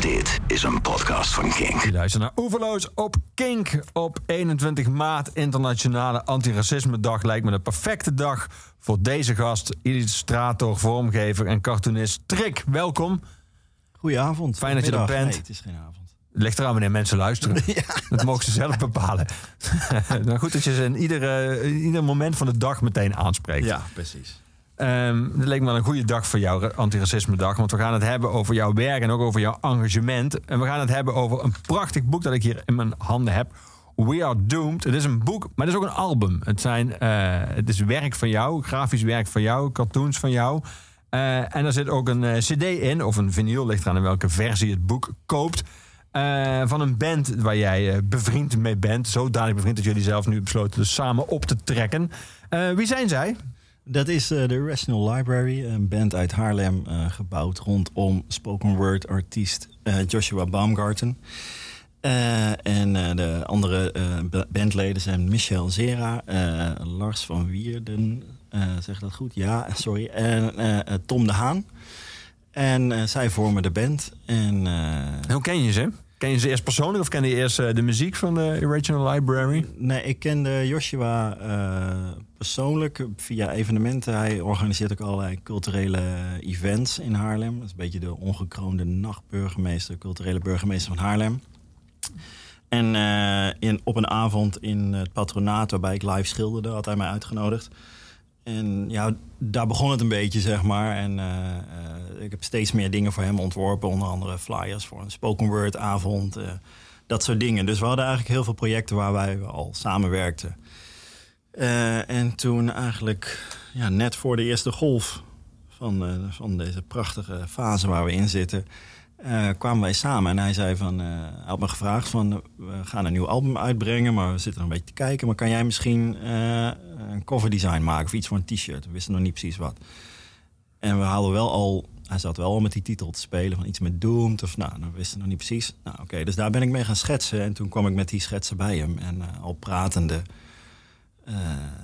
Dit is een podcast van Kink. Je luistert naar Oeverloos op Kink op 21 maart, Internationale Antiracisme Dag. Lijkt me de perfecte dag voor deze gast, illustrator, vormgever en cartoonist Trick. Welkom. Goedenavond. Fijn dat je er bent. Nee, het is geen avond. Het ligt eraan wanneer mensen luisteren. Dat mogen ze zelf bepalen. nou goed dat je ze in ieder, in ieder moment van de dag meteen aanspreekt. Ja, precies. Ehm het leek me wel een goede dag voor jou, Antiracisme Dag. Want we gaan het hebben over jouw werk en ook over jouw engagement. En we gaan het hebben over een prachtig boek dat ik hier in mijn handen heb. We Are Doomed. Het is een boek, maar het is ook een album. Het, zijn, eh, het is werk van jou, grafisch werk van jou, cartoons van jou. Eh, en er zit ook een eh, cd in, of een vinyl, ligt eraan in welke versie het boek koopt. van een band waar jij bevriend mee bent. Zodanig bevriend dat jullie zelf nu besloten dus samen op te trekken. Wie zijn zij? Dat is eh, de Rational Library, een band uit Haarlem, eh, gebouwd rondom spoken word artiest eh, Joshua Baumgarten. En de andere ba- bandleden zijn Michel Zera, Lars van Wierden, zeg dat goed? Ja, sorry. En Tom de Haan. En zij vormen de band. En Hoe ken je ze? Ken je ze eerst persoonlijk of ken je eerst eh, de muziek van de Original Library? Nee, ik kende Joshua eh, persoonlijk via evenementen. Hij organiseert ook allerlei culturele events in Haarlem. Dat is een beetje de ongekroonde nachtburgemeester, culturele burgemeester van Haarlem. En eh, in, op een avond in het patronaat waarbij ik live schilderde, had hij mij uitgenodigd. En ja, daar begon het een beetje, zeg maar. En eh, eh, ik heb steeds meer dingen voor hem ontworpen. Onder andere flyers voor een spoken word avond. eh, dat soort dingen. Dus we hadden eigenlijk heel veel projecten waar wij al samenwerkten. Eh, en toen eigenlijk ja, net voor de eerste golf van, van deze prachtige fase waar we in zitten... kwamen wij samen. En hij zei van, hij had me gevraagd van... we gaan een nieuw album uitbrengen, maar we zitten een beetje te kijken. Maar kan jij misschien een cover design maken of iets voor een t-shirt? We wisten nog niet precies wat. En we hadden wel al... Hij zat wel al met die titel te spelen van iets met Doomed of nou, dan wisten we nog niet precies. Nou oké, dus daar ben ik mee gaan schetsen. En toen kwam ik met die schetsen bij hem. En eh, al pratende eh,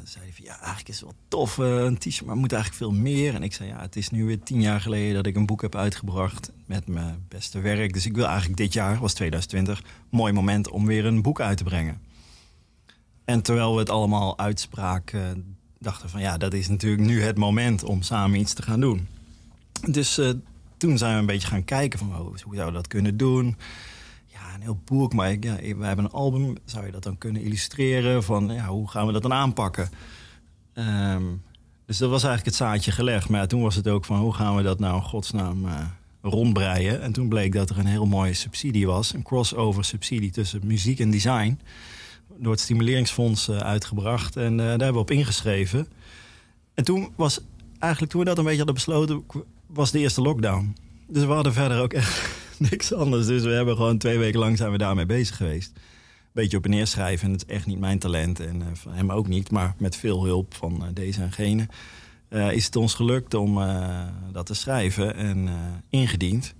zei hij van ja, eigenlijk is het wel tof eh, een t-shirt, maar moet eigenlijk veel meer. En ik zei ja, het is nu weer tien jaar geleden dat ik een boek heb uitgebracht met mijn beste werk. Dus ik wil eigenlijk dit jaar, was 2020, mooi moment om weer een boek uit te brengen. En terwijl we het allemaal uitspraken, dachten van ja, dat is natuurlijk nu het moment om samen iets te gaan doen. Dus eh, toen zijn we een beetje gaan kijken van oh, hoe zouden we dat kunnen doen. Ja, een heel boek, maar ja, we hebben een album. Zou je dat dan kunnen illustreren? Van ja, hoe gaan we dat dan aanpakken? Ehm, dus dat was eigenlijk het zaadje gelegd. Maar toen was het ook van hoe gaan we dat nou in godsnaam eh, rondbreien? En toen bleek dat er een heel mooie subsidie was. Een crossover subsidie tussen muziek en design. Door het Stimuleringsfonds eh, uitgebracht. En eh, daar hebben we op ingeschreven. En toen was eigenlijk, toen we dat een beetje hadden besloten, was de eerste lockdown. Dus we hadden verder ook echt niks anders. Dus we hebben gewoon twee weken lang zijn we daarmee bezig geweest. Beetje op en neer schrijven. En het is echt niet mijn talent. En eh, van hem ook niet. Maar met veel hulp van deze en gene. is het ons gelukt om dat te schrijven. En ingediend.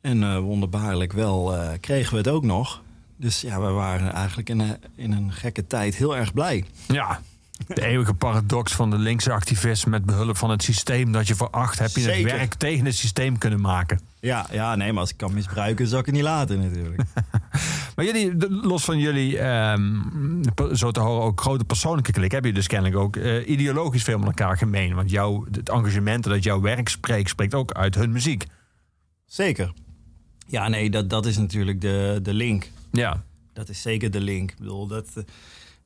En wonderbaarlijk wel kregen we het ook nog. Dus ja, we waren eigenlijk in een, in een gekke tijd heel erg blij. Ja, de eeuwige paradox van de linkse activist met behulp van het systeem dat je veracht, heb je het Zeker. werk tegen het systeem kunnen maken. Ja, ja, nee, maar als ik kan misbruiken, zal ik het niet laten natuurlijk. Maar jullie, los van jullie, ehm, zo te horen, ook grote persoonlijke klik, heb je dus kennelijk ook eh, ideologisch veel met elkaar gemeen. Want jouw, het engagement dat jouw werk spreekt, spreekt ook uit hun muziek. Zeker. Ja, nee, dat, dat is natuurlijk de, de link. Ja, Dat is zeker de link. Ik bedoel, dat, eh,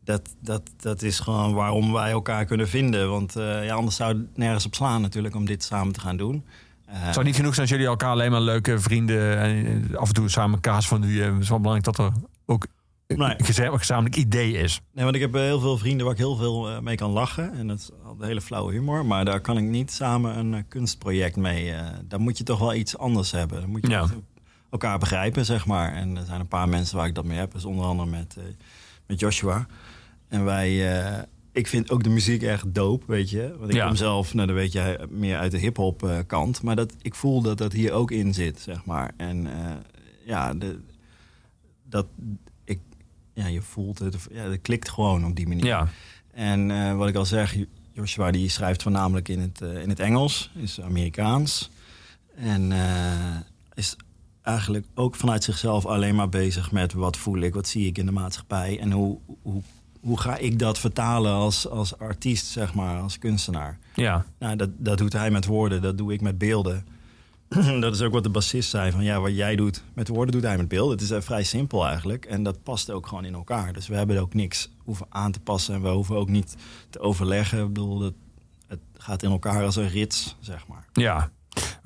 dat, dat, dat is gewoon waarom wij elkaar kunnen vinden. Want eh, ja, anders zou het nergens op slaan natuurlijk om dit samen te gaan doen. Eh, het zou niet genoeg zijn als jullie elkaar alleen maar leuke vrienden en af en toe samen kaas van nu. Het is wel belangrijk dat er ook een Nee. gezamenlijk idee is. Nee, want ik heb heel veel vrienden waar ik heel veel mee kan lachen. En dat is een hele flauwe humor. Maar daar kan ik niet samen een kunstproject mee. daar moet je toch wel iets anders hebben. Dan moet je Ja. Elkaar begrijpen, zeg maar. En er zijn een paar mensen waar ik dat mee heb. Dus onder andere met, eh, met Joshua. En wij... eh, ik vind ook de muziek echt dope, weet je. Want ik Ja. kom zelf, nou, dan weet jij, meer uit de hip-hop eh, kant. Maar dat, ik voel dat dat hier ook in zit, zeg maar. En ja, de, dat, ik, ja, je voelt het. Ja, het klikt gewoon op die manier. Ja, En wat ik al zeg, Joshua die schrijft voornamelijk in het, in het Engels, is Amerikaans. En is eigenlijk ook vanuit zichzelf alleen maar bezig met wat voel ik, wat zie ik in de maatschappij en hoe, hoe, hoe ga ik dat vertalen als, als artiest, zeg maar, als kunstenaar. Ja. Nou, dat, dat doet hij met woorden, dat doe ik met beelden. dat is ook wat de bassist zei, van ja, wat jij doet met woorden doet hij met beelden. Het is eh, vrij simpel eigenlijk en dat past ook gewoon in elkaar. Dus we hebben ook niks hoeven aan te passen en we hoeven ook niet te overleggen. Ik bedoel, het, het gaat in elkaar als een rits, zeg maar. Ja.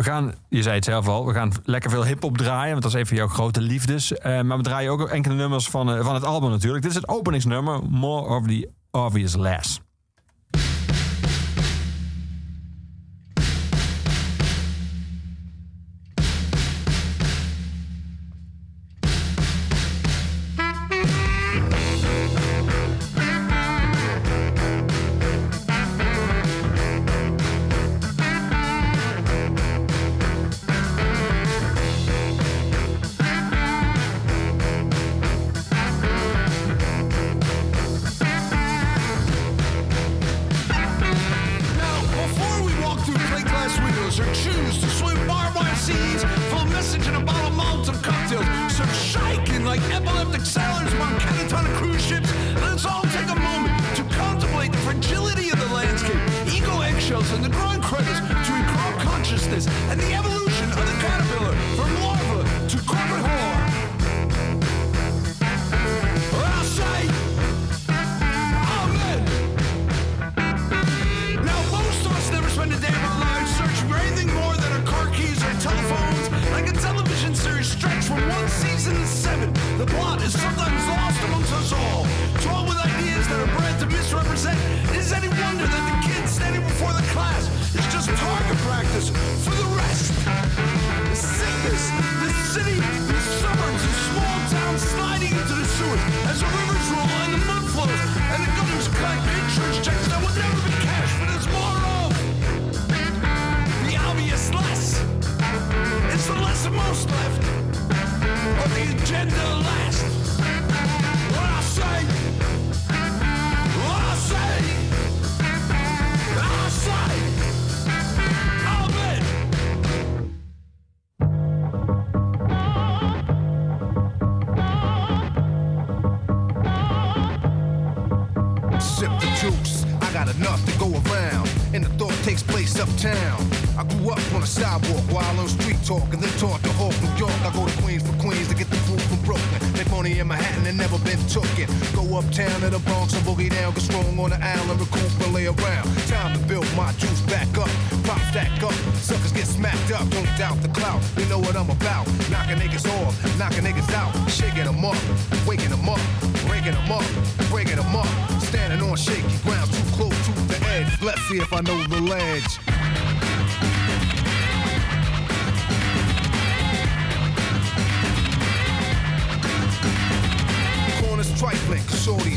We gaan, je zei het zelf al, we gaan lekker veel hip-hop draaien. Want dat is een van jouw grote liefdes. Eh, maar we draaien ook enkele nummers van, eh, van het album natuurlijk. Dit is het openingsnummer, More of the Obvious Less.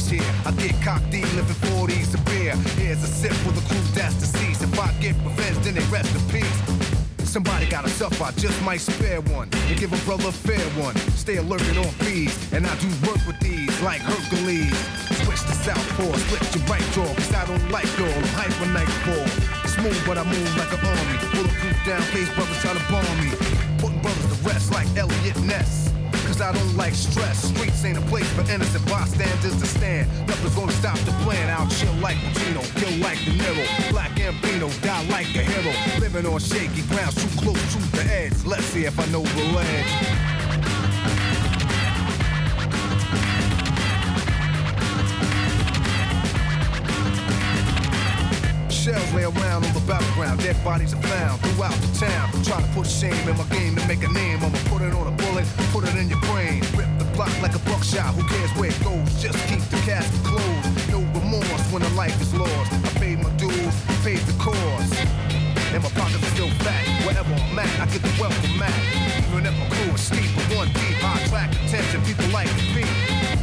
40s. I get cocked living 40s of beer. Here's a sip for the crew that's deceased. If I get revenge, then they rest in peace. Somebody gotta suffer, I just might spare one and give a brother a fair one. Stay alerting on fees, and I do work with these like Hercules. Switch to southpaw, split your right jaw, cause I don't like y'all, I'm hyper nightfall. Smooth, but I move like an army. Bulletproof down, face brothers try to bomb me. Putting brothers to rest like Elliot Ness. Cause I don't like stress. Streets ain't a place for innocent bystanders to stand. Nothing's gonna stop the plan. I'll chill like Pacino, kill like De Niro. Black and Ambino, die like a hero. Living on shaky ground, too close to the edge. Let's see if I know the ledge. Around on the battleground, dead bodies are found throughout the town. Try to put shame in my game to make a name. I'ma put it on a bullet, put it in your brain. Rip the block like a buckshot, who cares where it goes? Just keep the casket closed. No remorse when a life is lost. I paid my dues, paid the cost. And my pockets are still fat. Wherever I'm at, I get the welcome mat. Even if my crew is steep, but one deep, I attract attention. People like me.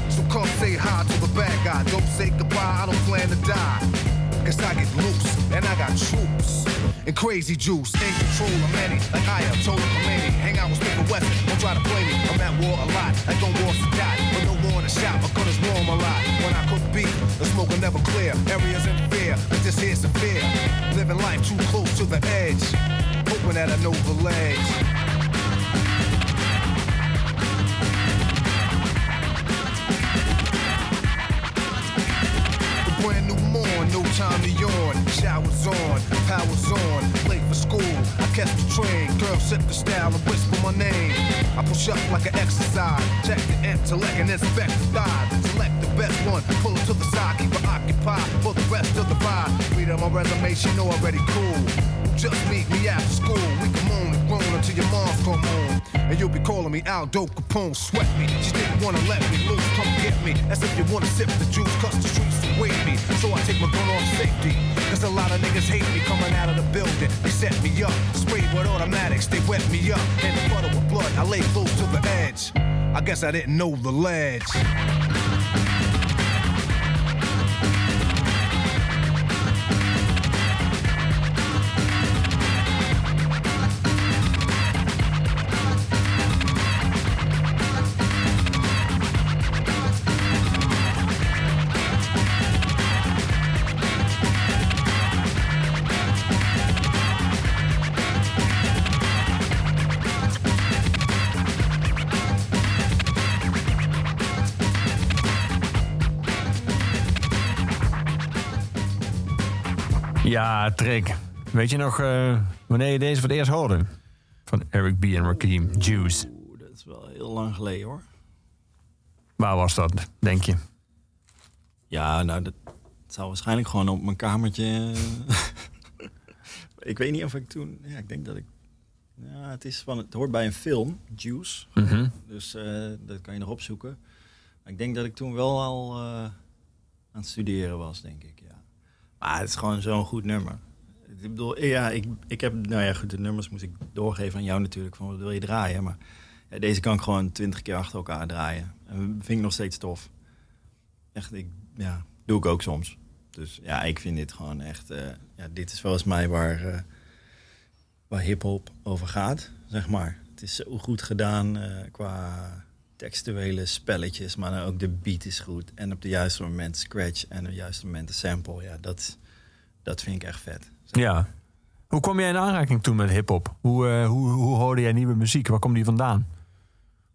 So come say hi to the bad guy. Don't say goodbye, I don't plan to die. Cause I get loose, and I got troops. And crazy juice, in control of many. Like I am told Khomeini. Hang out with Smith Wesson, don't try to play me. I'm at war a lot, I don't war to die. But no war in the shop, my gun is warm a lot. When I cook beef, the smoke will never clear. Areas in fear, but this here's severe. Living life too close to the edge. Hoping that I know the ledge. Hours on, shower's on, powers on, late for school. I catch the train, girls set the style and whisper my name. I push up like an exercise, check the intellect and inspect the thighs. Select the best one, pull it to the side, keep it occupied for the rest of the ride. Read on my resume, she know already cool. Just meet me after school. We can moan and groan until your mom's come home. And you'll be calling me Aldo Capone, sweat me. She didn't wanna let me loose, come get me. As if you wanna sip the juice, cause the streets await me. So I take my gun off safety. Cause a lot of niggas hate me coming out of the building. They set me up, sprayed with automatics, they wet me up. And the puddle with blood, I lay close to the edge. I guess I didn't know the ledge. Ja, Trick. Weet je nog eh, wanneer je deze voor het eerst hoorde? Van Eric B. en Rakim, Juice. Oeh, dat is wel heel lang geleden hoor. Waar was dat, denk je? Ja, nou, dat zou waarschijnlijk gewoon op mijn kamertje. ik weet niet of ik toen. Ja, ik denk dat ik. Ja, het, is van, het hoort bij een film, Juice. Mhm. Dus eh, dat kan je nog opzoeken. Maar ik denk dat ik toen wel al eh, aan het studeren was, denk ik. Maar het is gewoon zo'n goed nummer. Ik bedoel, ja, ik, ik heb. Nou ja, goed, de nummers moest ik doorgeven aan jou natuurlijk. Van wat wil je draaien? Maar deze kan ik gewoon twintig keer achter elkaar draaien. En vind ik nog steeds tof. Echt, ik, ja, doe ik ook soms. Dus ja, ik vind dit gewoon echt. eh, ja, dit is volgens mij waar, eh, waar hip-hop over gaat, zeg maar. Het is zo goed gedaan eh, qua textuele spelletjes, maar dan ook de beat is goed. En op de juiste moment scratch en op het juiste moment de sample. Ja, dat, dat vind ik echt vet. Ja. Hoe kwam jij in aanraking toen met hip-hop? Hoe, eh, hoe, hoe hoorde jij nieuwe muziek? Waar kwam die vandaan?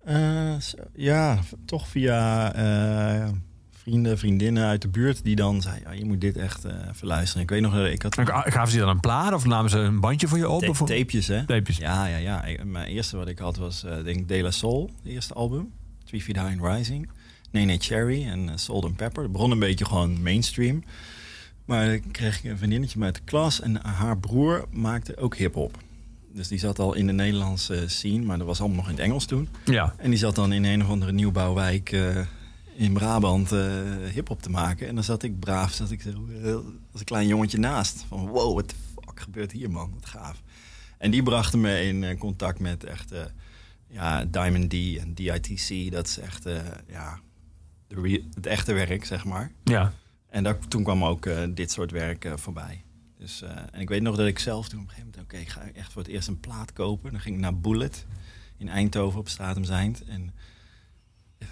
Eh, ja, toch via eh, vrienden, vriendinnen uit de buurt die dan zeiden: ja, je moet dit echt eh even luisteren. Ik weet nog, dat ik had En Gaven ze dan een plaat of namen ze een bandje voor je op? Ta- tapejes, hè? Tapejes. Ja, ja, ja. Ik- mijn eerste wat ik had was, eh denk ik, De La Soul, het eerste album. Three Feet High and Rising. Nene Cherry en eh, Salt and Pepper. Het begon een beetje gewoon mainstream. Maar dan kreeg ik een vriendinnetje uit de klas en haar broer maakte ook hip-hop. Dus die zat al in de Nederlandse scene, maar dat was allemaal nog in het Engels toen. Ja. En die zat dan in een of andere nieuwbouwwijk eh, in Brabant eh hip-hop te maken. En dan zat ik braaf, zat ik zo eh, als een klein jongetje naast. Van wow, wat fuck gebeurt hier, man? Wat gaaf. En die brachten me in eh, contact met echt ja, Diamond D en DITC. Dat is echt ja, het echte werk, zeg maar. Ja. En daar, toen kwam ook dit soort werk voorbij. Dus, en ik weet nog dat ik zelf toen op een gegeven moment... oké, ik ga echt voor het eerst een plaat kopen. Dan ging ik naar Bullet in Eindhoven op Stratum Zijnd. En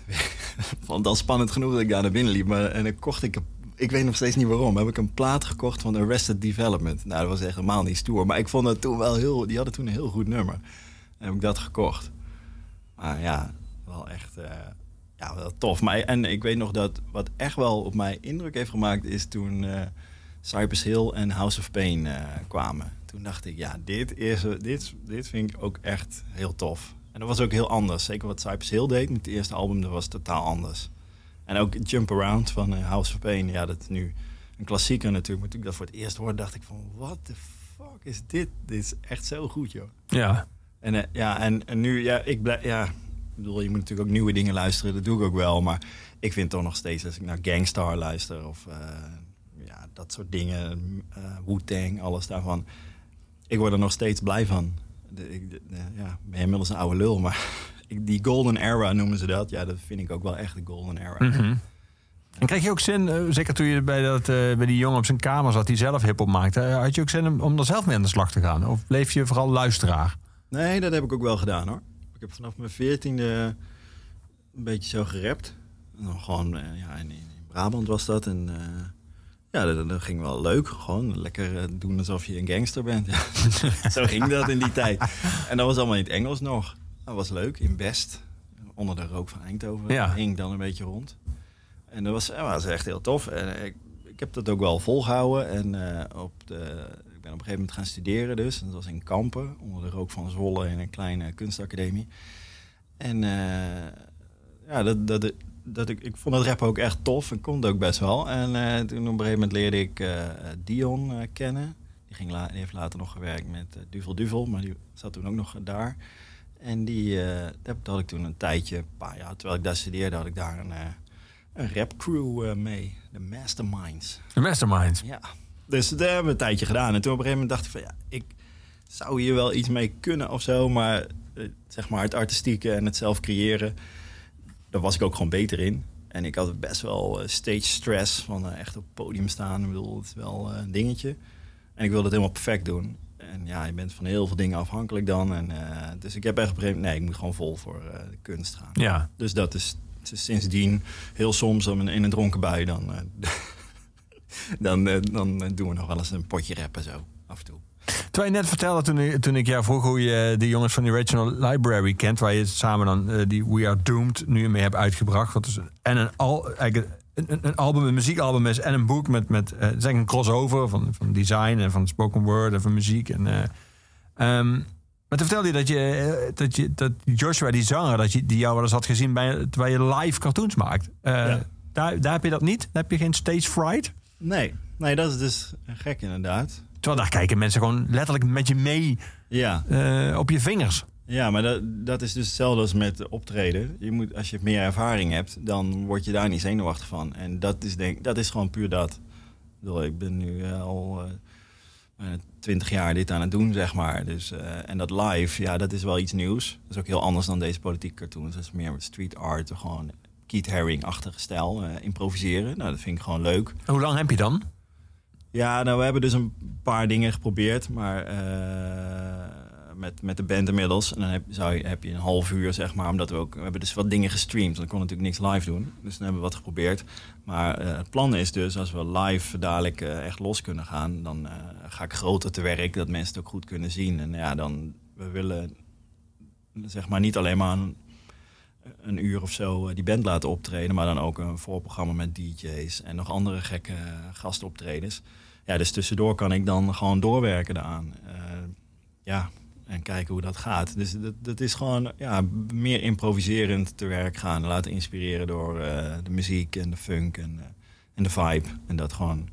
vond al spannend genoeg dat ik daar naar binnen liep. Maar, en dan kocht ik... Ik weet nog steeds niet waarom. Heb ik een plaat gekocht van Arrested Development. Nou, dat was echt helemaal niet stoer. Maar ik vond dat toen wel heel... Die hadden toen een heel goed nummer. En heb ik dat gekocht. Maar ja, wel echt... eh, ja, wel tof. Maar, en ik weet nog dat wat echt wel op mij indruk heeft gemaakt... is toen eh, Cypress Hill en House of Pain eh, kwamen. Toen dacht ik, ja, dit, is, dit, dit vind ik ook echt heel tof. En dat was ook heel anders. Zeker wat Cypress Hill deed met het eerste album, dat was totaal anders. En ook Jump Around van eh, House of Pain. Ja, dat is nu een klassieker natuurlijk. Maar toen ik dat voor het eerst hoorde, dacht ik van... What the fuck is dit? Dit is echt zo goed, joh. Ja. En, eh, ja, en, en nu, ja, ik blijf, ja, ik bedoel, je moet natuurlijk ook nieuwe dingen luisteren, dat doe ik ook wel. Maar ik vind toch nog steeds, als ik naar Gangstar luister of eh, ja, dat soort dingen, eh Wu-Tang, alles daarvan, ik word er nog steeds blij van. De, ik, de- ja, ben inmiddels een oude lul, maar die golden era noemen ze dat. Ja, dat vind ik ook wel echt de golden era. Mhm. En kreeg je ook zin, eh, zeker toen je bij, dat, eh, bij die jongen op zijn kamer zat die zelf hip-hop maakte, eh, had je ook zin om, om er zelf mee aan de slag te gaan? Of bleef je vooral luisteraar? Nee, dat heb ik ook wel gedaan hoor. Ik heb vanaf mijn veertiende een beetje zo gerapt. En dan gewoon, ja, in, in Brabant was dat. En ja, dat, dat ging wel leuk. Gewoon lekker eh, doen alsof je een gangster bent. Zo ging dat in die tijd. En dat was allemaal in het Engels nog. Dat was leuk, in Best. Onder de rook van Eindhoven. Ja. Hing dan een beetje rond. En dat was, dat was echt heel tof. En ik, ik heb dat ook wel volgehouden. En eh, op de, ik ben op een gegeven moment gaan studeren dus. Dat was in Kampen, onder de rook van Zwolle in een kleine kunstacademie. En eh, ja, dat, dat, dat ik, ik vond het rap ook echt tof en kon het ook best wel. En eh, toen op een gegeven moment leerde ik eh, Dion eh, kennen. Die, ging la- die heeft later nog gewerkt met Duvel Duvel, maar die zat toen ook nog daar. En die, daar had ik toen een tijdje, een paar jaar, terwijl ik daar studeerde, had ik daar een, een rap crew eh, mee. De Masterminds. De mastermind. Ja. Dus dat hebben we een tijdje gedaan. En toen op een gegeven moment dacht ik van ja, ik zou hier wel iets mee kunnen of zo. Maar zeg maar het artistieke en het zelf creëren, daar was ik ook gewoon beter in. En ik had best wel eh, stage stress van eh, echt op het podium staan. Ik bedoel, het is wel eh, een dingetje. En ik wilde het helemaal perfect doen. En ja, je bent van heel veel dingen afhankelijk dan. En, dus ik heb echt moment, nee, ik moet gewoon vol voor de kunst gaan. Ja. Dus dat is, sindsdien heel soms in een dronken bui dan, dan, dan doen we nog wel eens een potje rappen zo af en toe. Terwijl je net vertelde toen ik, toen ik jou vroeg hoe je de jongens van die Original Library kent, waar je samen dan eh, die We Are Doomed nu mee hebt uitgebracht. Wat is, en een, al, eigenlijk een, een- album, een muziekalbum is en een boek met, met eh, zeg een crossover van, van design en van spoken word en van muziek. En, eh, ehm, maar toen vertelde je dat, je, dat, je dat Joshua, die zanger, dat je, die jou wel eens had gezien bij, terwijl je live cartoons maakt. Ja. daar, daar heb je dat niet? Daar heb je geen stage fright? Nee, nee, dat is dus gek inderdaad. Terwijl daar kijken mensen gewoon letterlijk met je mee Ja, eh, op je vingers. ja maar dat, dat is dus hetzelfde als met optreden. Je moet, als je meer ervaring hebt, dan word je daar niet zenuwachtig van. En dat is, denk, dat is gewoon puur dat. Ik, bedoel, ik ben nu eh, al twintig jaar dit aan het doen, zeg maar. Dus, eh, en dat live, ja, dat is wel iets nieuws. Dat is ook heel anders dan deze politieke cartoons. Dat is meer street art, gewoon Keith Haring-achtige stijl. eh, improviseren, nou, dat vind ik gewoon leuk. Hoe lang heb je dan? Ja, nou, we hebben dus een paar dingen geprobeerd, maar eh, met, met de band inmiddels. En dan heb, zou je, heb je een half uur, zeg maar, omdat we ook... We hebben dus wat dingen gestreamd, ik kon natuurlijk niks live doen. Dus dan hebben we wat geprobeerd. Maar eh, het plan is dus, als we live dadelijk eh, echt los kunnen gaan... dan ga ik groter te werk, dat mensen het ook goed kunnen zien. En ja, dan, we willen zeg maar niet alleen maar een, een uur of zo die band laten optreden... maar dan ook een voorprogramma met DJ's en nog andere gekke gastoptredens. Ja, dus tussendoor kan ik dan gewoon doorwerken daaraan. Eh, ja, en kijken hoe dat gaat. Dus dat, dat is gewoon ja, meer improviserend te werk gaan. Laten inspireren door eh, de muziek en de funk en, eh, en de vibe. En dat gewoon...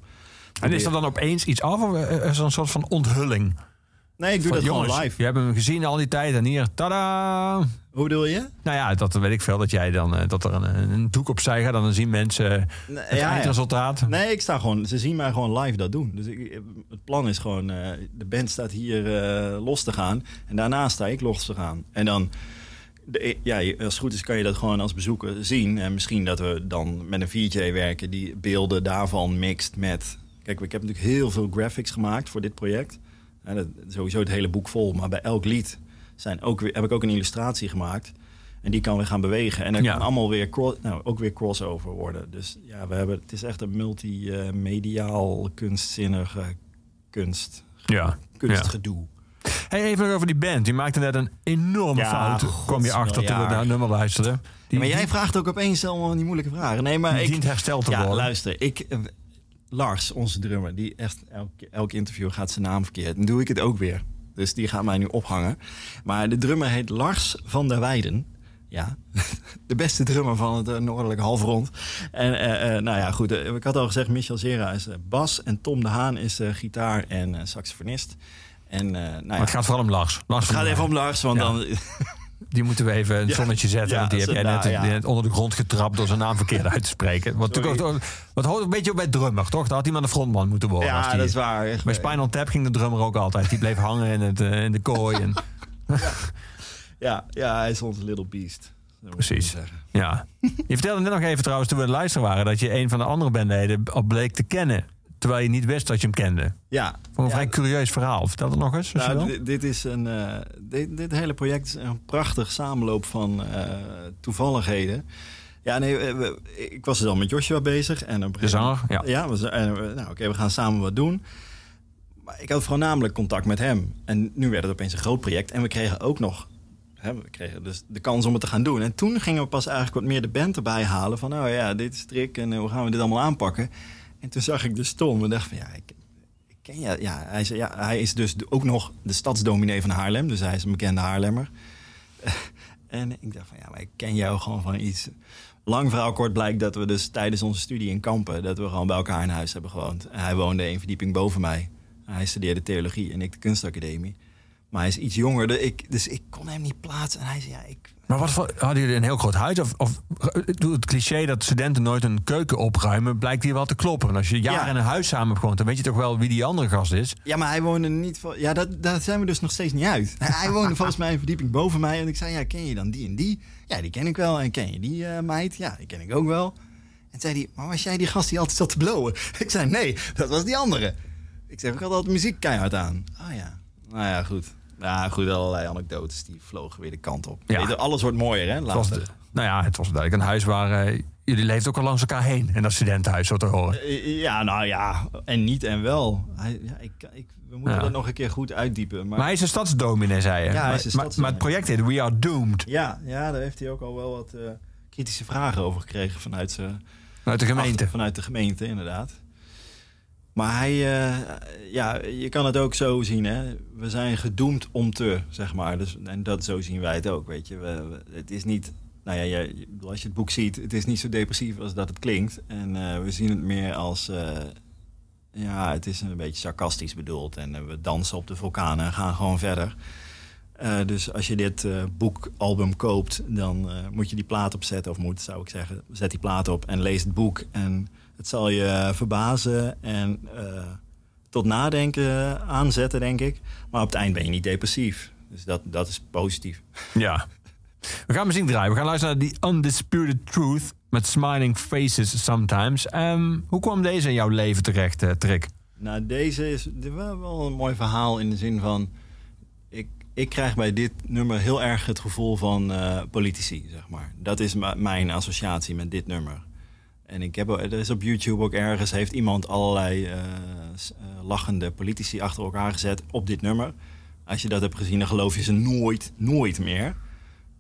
En is er dan opeens iets af of is een soort van onthulling? Nee, ik doe Van, dat jongens, gewoon live. je hebt hem gezien al die tijd en hier, tada! Hoe bedoel je? Nou ja, dat weet ik veel. Dat jij dan, eh, dat er een, een doek opzij gaat. Dan zien mensen eh, Nee, het eindresultaat. Nee, ik sta gewoon. Ze zien mij gewoon live dat doen. Dus ik, het plan is gewoon: eh, de band staat hier eh, los te gaan. En daarna sta ik los te gaan. En dan. De, ja, als het goed is kan je dat gewoon als bezoeker zien. En misschien dat we dan met een VJ werken die beelden daarvan mixt met. Kijk, ik heb natuurlijk heel veel graphics gemaakt voor dit project. En dat, sowieso het hele boek vol. Maar bij elk lied zijn ook weer, heb ik ook een illustratie gemaakt. En die kan weer gaan bewegen. En Ja. kan allemaal weer, nou, ook weer crossover worden. Dus ja, we hebben, het is echt een multimediaal, kunstzinnige kunst, Ja. kunstgedoe. Hey, even nog over die band. Die maakte net een enorme Ja, fout. kwam je achter toen we ja. naar het nummer luisterden. Die, maar jij die- vraagt ook opeens allemaal die moeilijke vragen. Nee, maar die ik, dient hersteld te ja, worden. luister, ik, Lars, onze drummer, die echt elk, elk interview gaat zijn naam verkeerd. Dan doe ik het ook weer. Dus die gaat mij nu ophangen. Maar de drummer heet Lars van der Weijden. Ja, de beste drummer van het eh, noordelijke halfrond. En eh, eh, nou ja, goed. ik had al gezegd, Michel Zera is bas. En Tom de Haan is gitaar en saxofonist. En nou Maar ja, het gaat vooral om Lars. Lars het gaat even om Lars, want Ja. dan... Die moeten we even een Ja. zonnetje zetten. Ja, want die heb jij net, ja. net onder de grond getrapt door zijn naam verkeerd uit te spreken. Ook- wat hoort een beetje op bij drummer, toch? Daar had iemand een frontman moeten worden. als Ja, die- dat is waar. echt. Bij Spinal Tap ging de drummer ook altijd. Die bleef hangen in, het, eh, in de kooi. En, Ja, ja, hij is onze little beast. Precies. ja. Je vertelde net nog even trouwens, toen we luisteren waren... dat je een van de andere bandleden al bleek te kennen. Terwijl je niet wist dat je hem kende. Ja. Voor een ja, vrij curieus verhaal. Vertel het nog eens, Nou, dit, dit is een, eh, dit, dit hele project is een prachtig samenloop van eh, toevalligheden. Ja, nee, we- ik was er dan met Joshua bezig. En op een De zanger, ja. Ja, we, we- nou, oké, we gaan samen wat doen. Maar ik had voornamelijk contact met hem. En nu werd het opeens een groot project. En we kregen ook nog we kregen dus de kans om het te gaan doen. En toen gingen we pas eigenlijk wat meer de band erbij halen. Van, nou ja, dit is Trick en eh, hoe gaan we dit allemaal aanpakken? En toen zag ik dus Tom en dacht van ja, ik, ken je. Ja, hij, zei, ja, hij is dus ook nog de stadsdominee van Haarlem. Dus hij is een bekende Haarlemmer. en ik dacht van ja, maar ik ken jou gewoon van iets. Lang verhaal kort blijkt dat we dus tijdens onze studie in Kampen... dat we gewoon bij elkaar in huis hebben gewoond. En hij woonde één verdieping boven mij. Hij studeerde theologie en ik de kunstacademie. Maar hij is iets jonger, ik, dus ik kon hem niet plaatsen. En hij zei, ja, ik... Maar wat voor, hadden jullie een heel groot huis? Of, of het cliché dat studenten nooit een keuken opruimen, blijkt hier wel te kloppen. En als je jaren Ja. in een huis samen hebt gewoond, dan weet je toch wel wie die andere gast is. Ja, maar hij woonde niet... Van, ja, dat, daar zijn we dus nog steeds niet uit. Hij woonde volgens mij een verdieping boven mij. En ik zei, ja, ken je dan die en die? Ja, die ken ik wel. En ken je die eh, meid? Ja, die ken ik ook wel. En zei hij, maar was jij die gast die altijd zat te blowen? Ik zei, nee, dat was die andere. Ik zeg, ik had altijd muziek keihard aan. Ah ja, nou ja, goed. Ja, goed, allerlei anekdotes die vlogen weer de kant op. Ja. Alles wordt mooier, hè? Later. de- nou ja, het was duidelijk een huis waar eh, jullie leefden ook al langs elkaar heen. En dat studentenhuis, zo te horen. Eh, Ja, nou ja, en niet en wel. Hij, ja, ik, ik, we moeten Ja. dat nog een keer goed uitdiepen. Maar, Maar hij is een stadsdominee, zei je. Ja, hij is maar, een maar, maar het project heet We Are Doomed. ja, ja, daar heeft hij ook al wel wat eh, kritische vragen over gekregen vanuit, zijn de gemeente. achter- vanuit de gemeente, inderdaad. Maar hij, eh, ja, je kan het ook zo zien, hè. We zijn gedoemd om te, zeg maar. Dus, en dat, zo zien wij het ook, weet je. We, het is niet, nou ja, als je het boek ziet, het is niet zo depressief als dat het klinkt. En eh, we zien het meer als, eh, ja, het is een beetje sarcastisch bedoeld. En we dansen op de vulkanen en gaan gewoon verder. Dus als je dit boekalbum koopt, dan moet je die plaat opzetten. Of moet, zou ik zeggen, zet die plaat op en lees het boek. En het zal je verbazen en eh, tot nadenken aanzetten, denk ik. Maar op het eind ben je niet depressief. Dus dat, dat is positief. Ja. We gaan muziek draaien. We gaan luisteren naar The Undisputed Truth met Smiling Faces Sometimes. Ehm, hoe kwam deze in jouw leven terecht, eh, Trick? Nou, deze is wel, wel een mooi verhaal in de zin van... Ik, ik krijg bij dit nummer heel erg het gevoel van eh, politici, zeg maar. Dat is mijn associatie met dit nummer. En ik heb, er is op YouTube ook ergens... heeft iemand allerlei eh, eh, lachende politici achter elkaar gezet op dit nummer. Als je dat hebt gezien, dan geloof je ze nooit, nooit meer.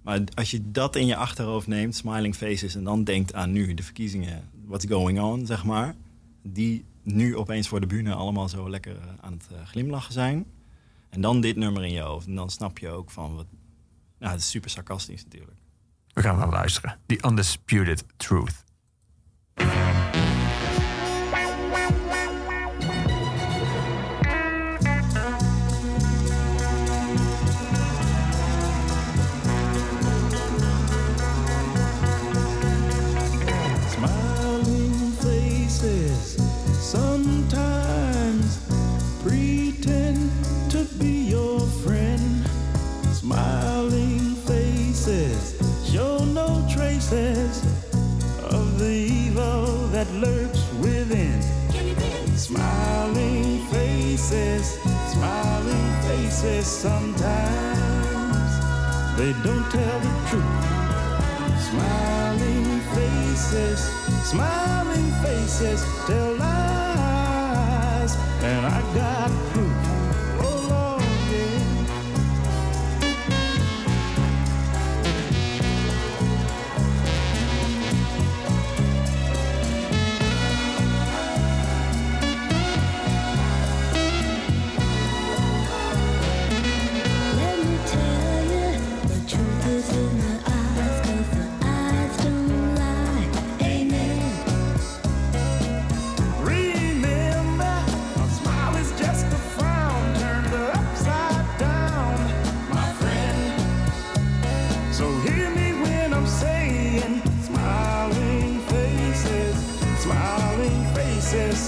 Maar als je dat in je achterhoofd neemt, smiling faces... en dan denkt aan nu, de verkiezingen, what's going on, zeg maar... die nu opeens voor de bühne allemaal zo lekker eh, aan het glimlachen zijn. En dan dit nummer in je hoofd. En dan snap je ook van wat... Nou, het is super sarcastisch natuurlijk. We gaan naar luisteren. The Undisputed Truth. Of the evil that lurks within. Smiling faces, smiling faces sometimes they don't tell the truth. Smiling faces, smiling faces tell lies, and I got proof.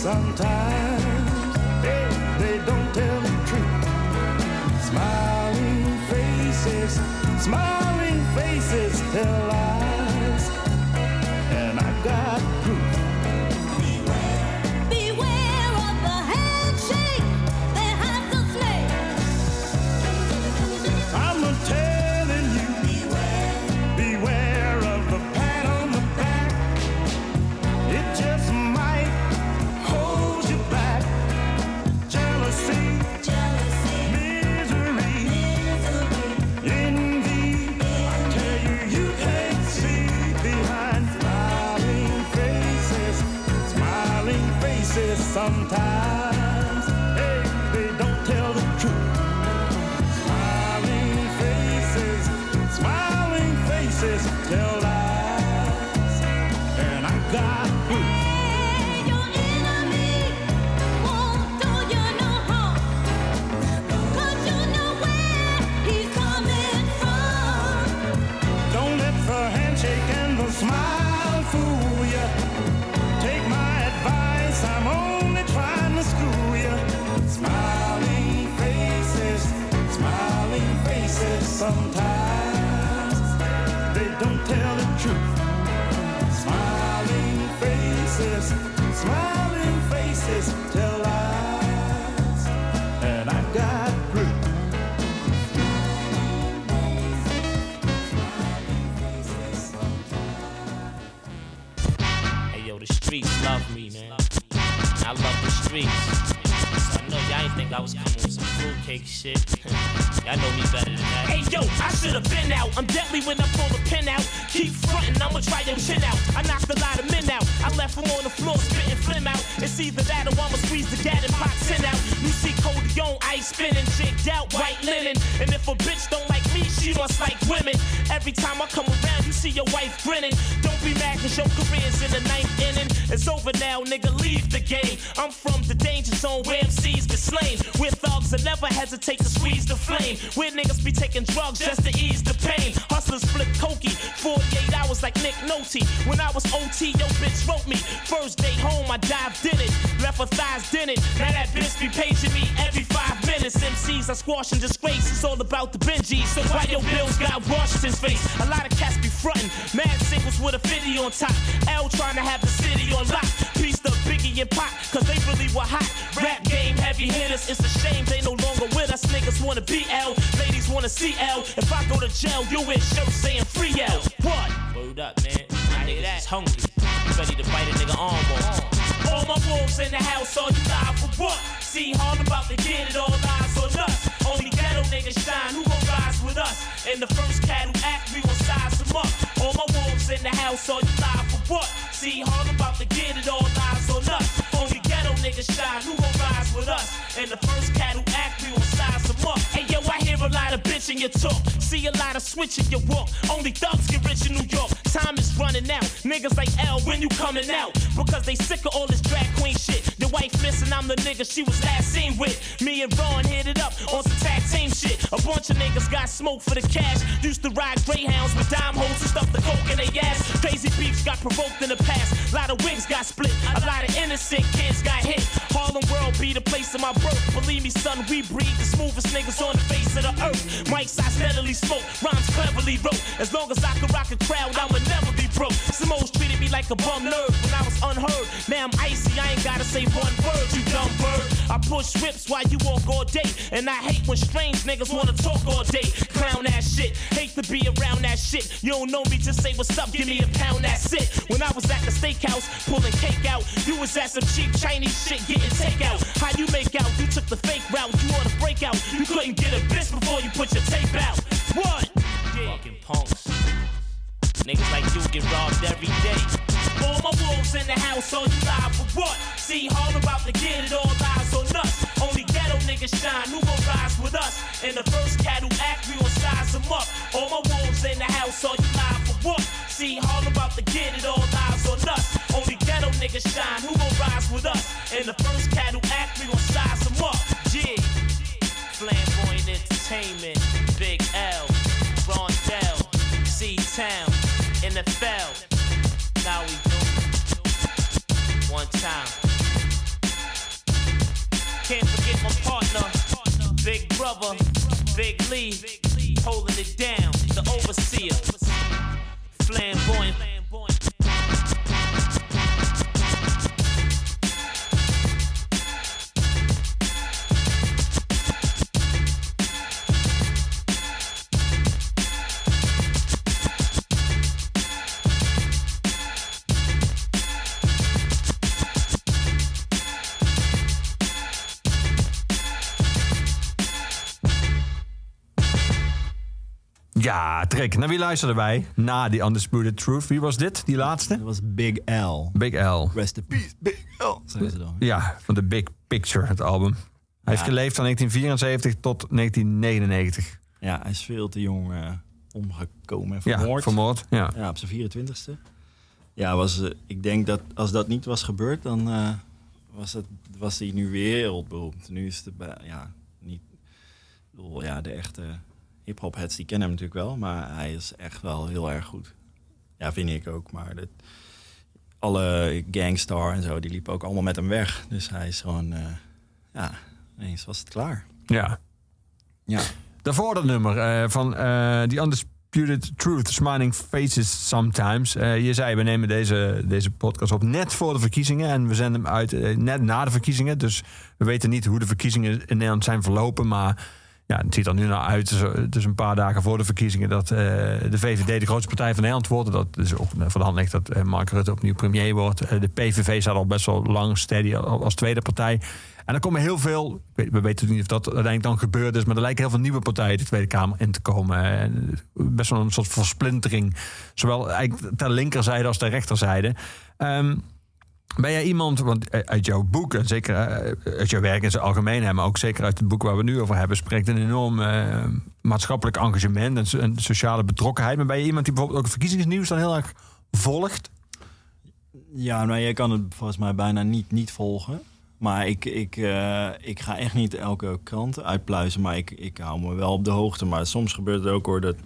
Sometimes. They, they don't tell the truth. Smiling faces, smiling faces tell lies, See If I go to jail, you wear shirts saying free L. What? Word up, man. My niggas is hungry. Ready to bite a nigga arm off. All my wolves in the house, all you live for what? See, hard about to get it, all eyes on us. Only ghetto niggas shine, who gon' rise with us? In the first cat who act, we gon' size them up. All my wolves in the house, all you live for what? See, hard about to get it, all eyes on us. Only ghetto niggas shine, who gon' rise with us? And the first cat who act, we gon' size them up. Hey yo, I hear a lot of bitch in your talk. See a lot of switch in your walk. Only thugs get rich in New York. Time is running out. Niggas like L, when you coming out? Because they sick of all this drag queen shit. Wife missing, I'm the nigga she was last seen with. Me and Ron hit it up on some tag team shit. A bunch of niggas got smoke for the cash. Used to ride Greyhounds with dime holes and stuff the coke in their ass. Crazy beefs got provoked in the past. A lot of wigs got split. A lot of innocent kids got hit. Harlem World be the place of my birth. Believe me, son, we breed the smoothest niggas on the face of the earth. Mics I steadily smoke, rhymes cleverly wrote. As long as I can rock a crowd, I would never be broke. Simoes treated me like a bum nerd when I was unheard. Now I'm icy, I ain't gotta say one word, you dumb bird. I push whips while you walk all day. And I hate when strange niggas wanna talk all day. Clown ass shit, hate to be around that shit. You don't know me, just say what's up, give me a pound, that's it. When I was at the steakhouse, pulling cake out, you was at some cheap Chinese shit getting takeout. How you make out? You took the fake route, you want to break out. You couldn't get a bitch before you put your tape out. What? Fucking punks. Niggas like you get robbed every day. All my wolves in the house, all you live for what? See, hard about to get it, all eyes on us. Only ghetto niggas shine, who gon' rise with us? And the first cat who act, we gon' size them up. All my wolves in the house, all you live for what? See, hard about to get it, all eyes on us. Only ghetto niggas shine, who gon' rise with us? And the first cat who act, we gon' size them up. Yeah. Flamboyant Entertainment, Big L, Rondell, C-Town, NFL. Now we do one time. Can't forget my partner, Big Brother, Big Lee, holding it down, the overseer, flamboyant. Ja, trek. Naar wie luisterden wij? Na die Undisputed Truth. Wie was dit? Die laatste? Dat was Big L. Big L. Rest in peace, Big L. Zeggen ze dan. Ja, van The Big Picture, het album. Hij heeft geleefd van 1974 tot 1999. Ja, hij is veel te jong eh, omgekomen en Ja, vermoord. vermoord. Ja. Ja, op zijn 24ste. Ja, was, eh, ik denk dat als dat niet was gebeurd, dan eh, was, het, was hij nu wereldberoemd. Nu is het ja, niet. Ja, de echte hip-hop heads die kennen hem natuurlijk wel, maar hij is echt wel heel erg goed. Ja, vind ik ook. Maar dat, alle Gangstar en zo, die liepen ook allemaal met hem weg. Dus hij is gewoon, eh, ja, ineens was het klaar. ja. Ja. Daarvoor dat nummer eh, van eh The Undisputed Truth, Smiling Faces Sometimes. Je zei, we nemen deze, deze podcast op net voor de verkiezingen. En we zenden hem uit net na de verkiezingen. Dus we weten niet hoe de verkiezingen in Nederland zijn verlopen. Maar ja, het ziet er nu naar uit, dus, dus een paar dagen voor de verkiezingen... dat eh, de VVD de grootste partij van Nederland wordt. Dat is ook voor de hand ligt dat eh, Mark Rutte opnieuw premier wordt. Eh, de PVV staat al best wel lang steady al- als tweede partij. En er komen heel veel, we weten niet of dat uiteindelijk dan gebeurd is, maar er lijken heel veel nieuwe partijen de Tweede Kamer in te komen. En best wel een soort versplintering, zowel eigenlijk ter linkerzijde als ter rechterzijde. Ehm, ben jij iemand, want uit jouw boek, en zeker eh, uit jouw werk in zijn algemeen, hè, maar ook zeker uit het boek waar we nu over hebben, spreekt een enorm eh, maatschappelijk engagement en, so- en sociale betrokkenheid. Maar ben je iemand die bijvoorbeeld ook verkiezingsnieuws dan heel erg volgt? Ja, nou, jij kan het volgens mij bijna niet, niet volgen. Maar ik, ik, eh, ik ga echt niet elke krant uitpluizen. Maar ik, ik hou me wel op de hoogte. Maar soms gebeurt het ook hoor dat,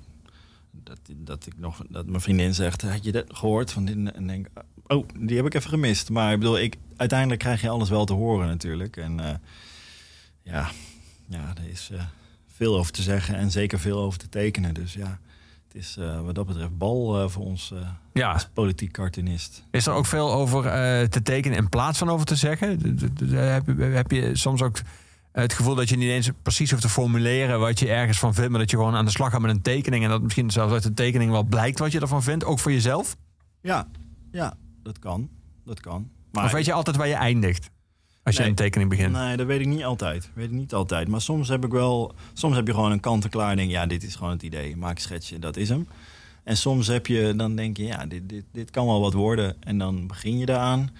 dat, dat, ik nog, dat mijn vriendin zegt... Had je dat gehoord? Van dit? En denk oh, die heb ik even gemist. Maar ik bedoel, ik, uiteindelijk krijg je alles wel te horen natuurlijk. En eh, ja, ja, er is eh, veel over te zeggen en zeker veel over te tekenen. Dus ja, het is eh, wat dat betreft bal voor ons Ja. als politiek cartoonist. Is er ook veel over te tekenen in plaats van over te zeggen? Heb je soms ook het gevoel dat je niet eens precies hoeft te formuleren wat je ergens van vindt, maar dat je gewoon aan de slag gaat met een tekening en dat misschien zelfs uit de tekening wel blijkt wat je ervan vindt, ook voor jezelf? Ja, ja, dat kan. Dat kan. Maar of weet je altijd waar je eindigt als je een tekening begint? Nee, dat weet ik niet altijd. Weet ik niet altijd. Maar soms heb ik wel. Soms heb je gewoon een kant en klaar. en Denk, ja, dit is gewoon het idee. Maak een schetsje, dat is hem. En soms heb je, dan denk je, ja, dit, dit, dit kan wel wat worden. En dan begin je eraan.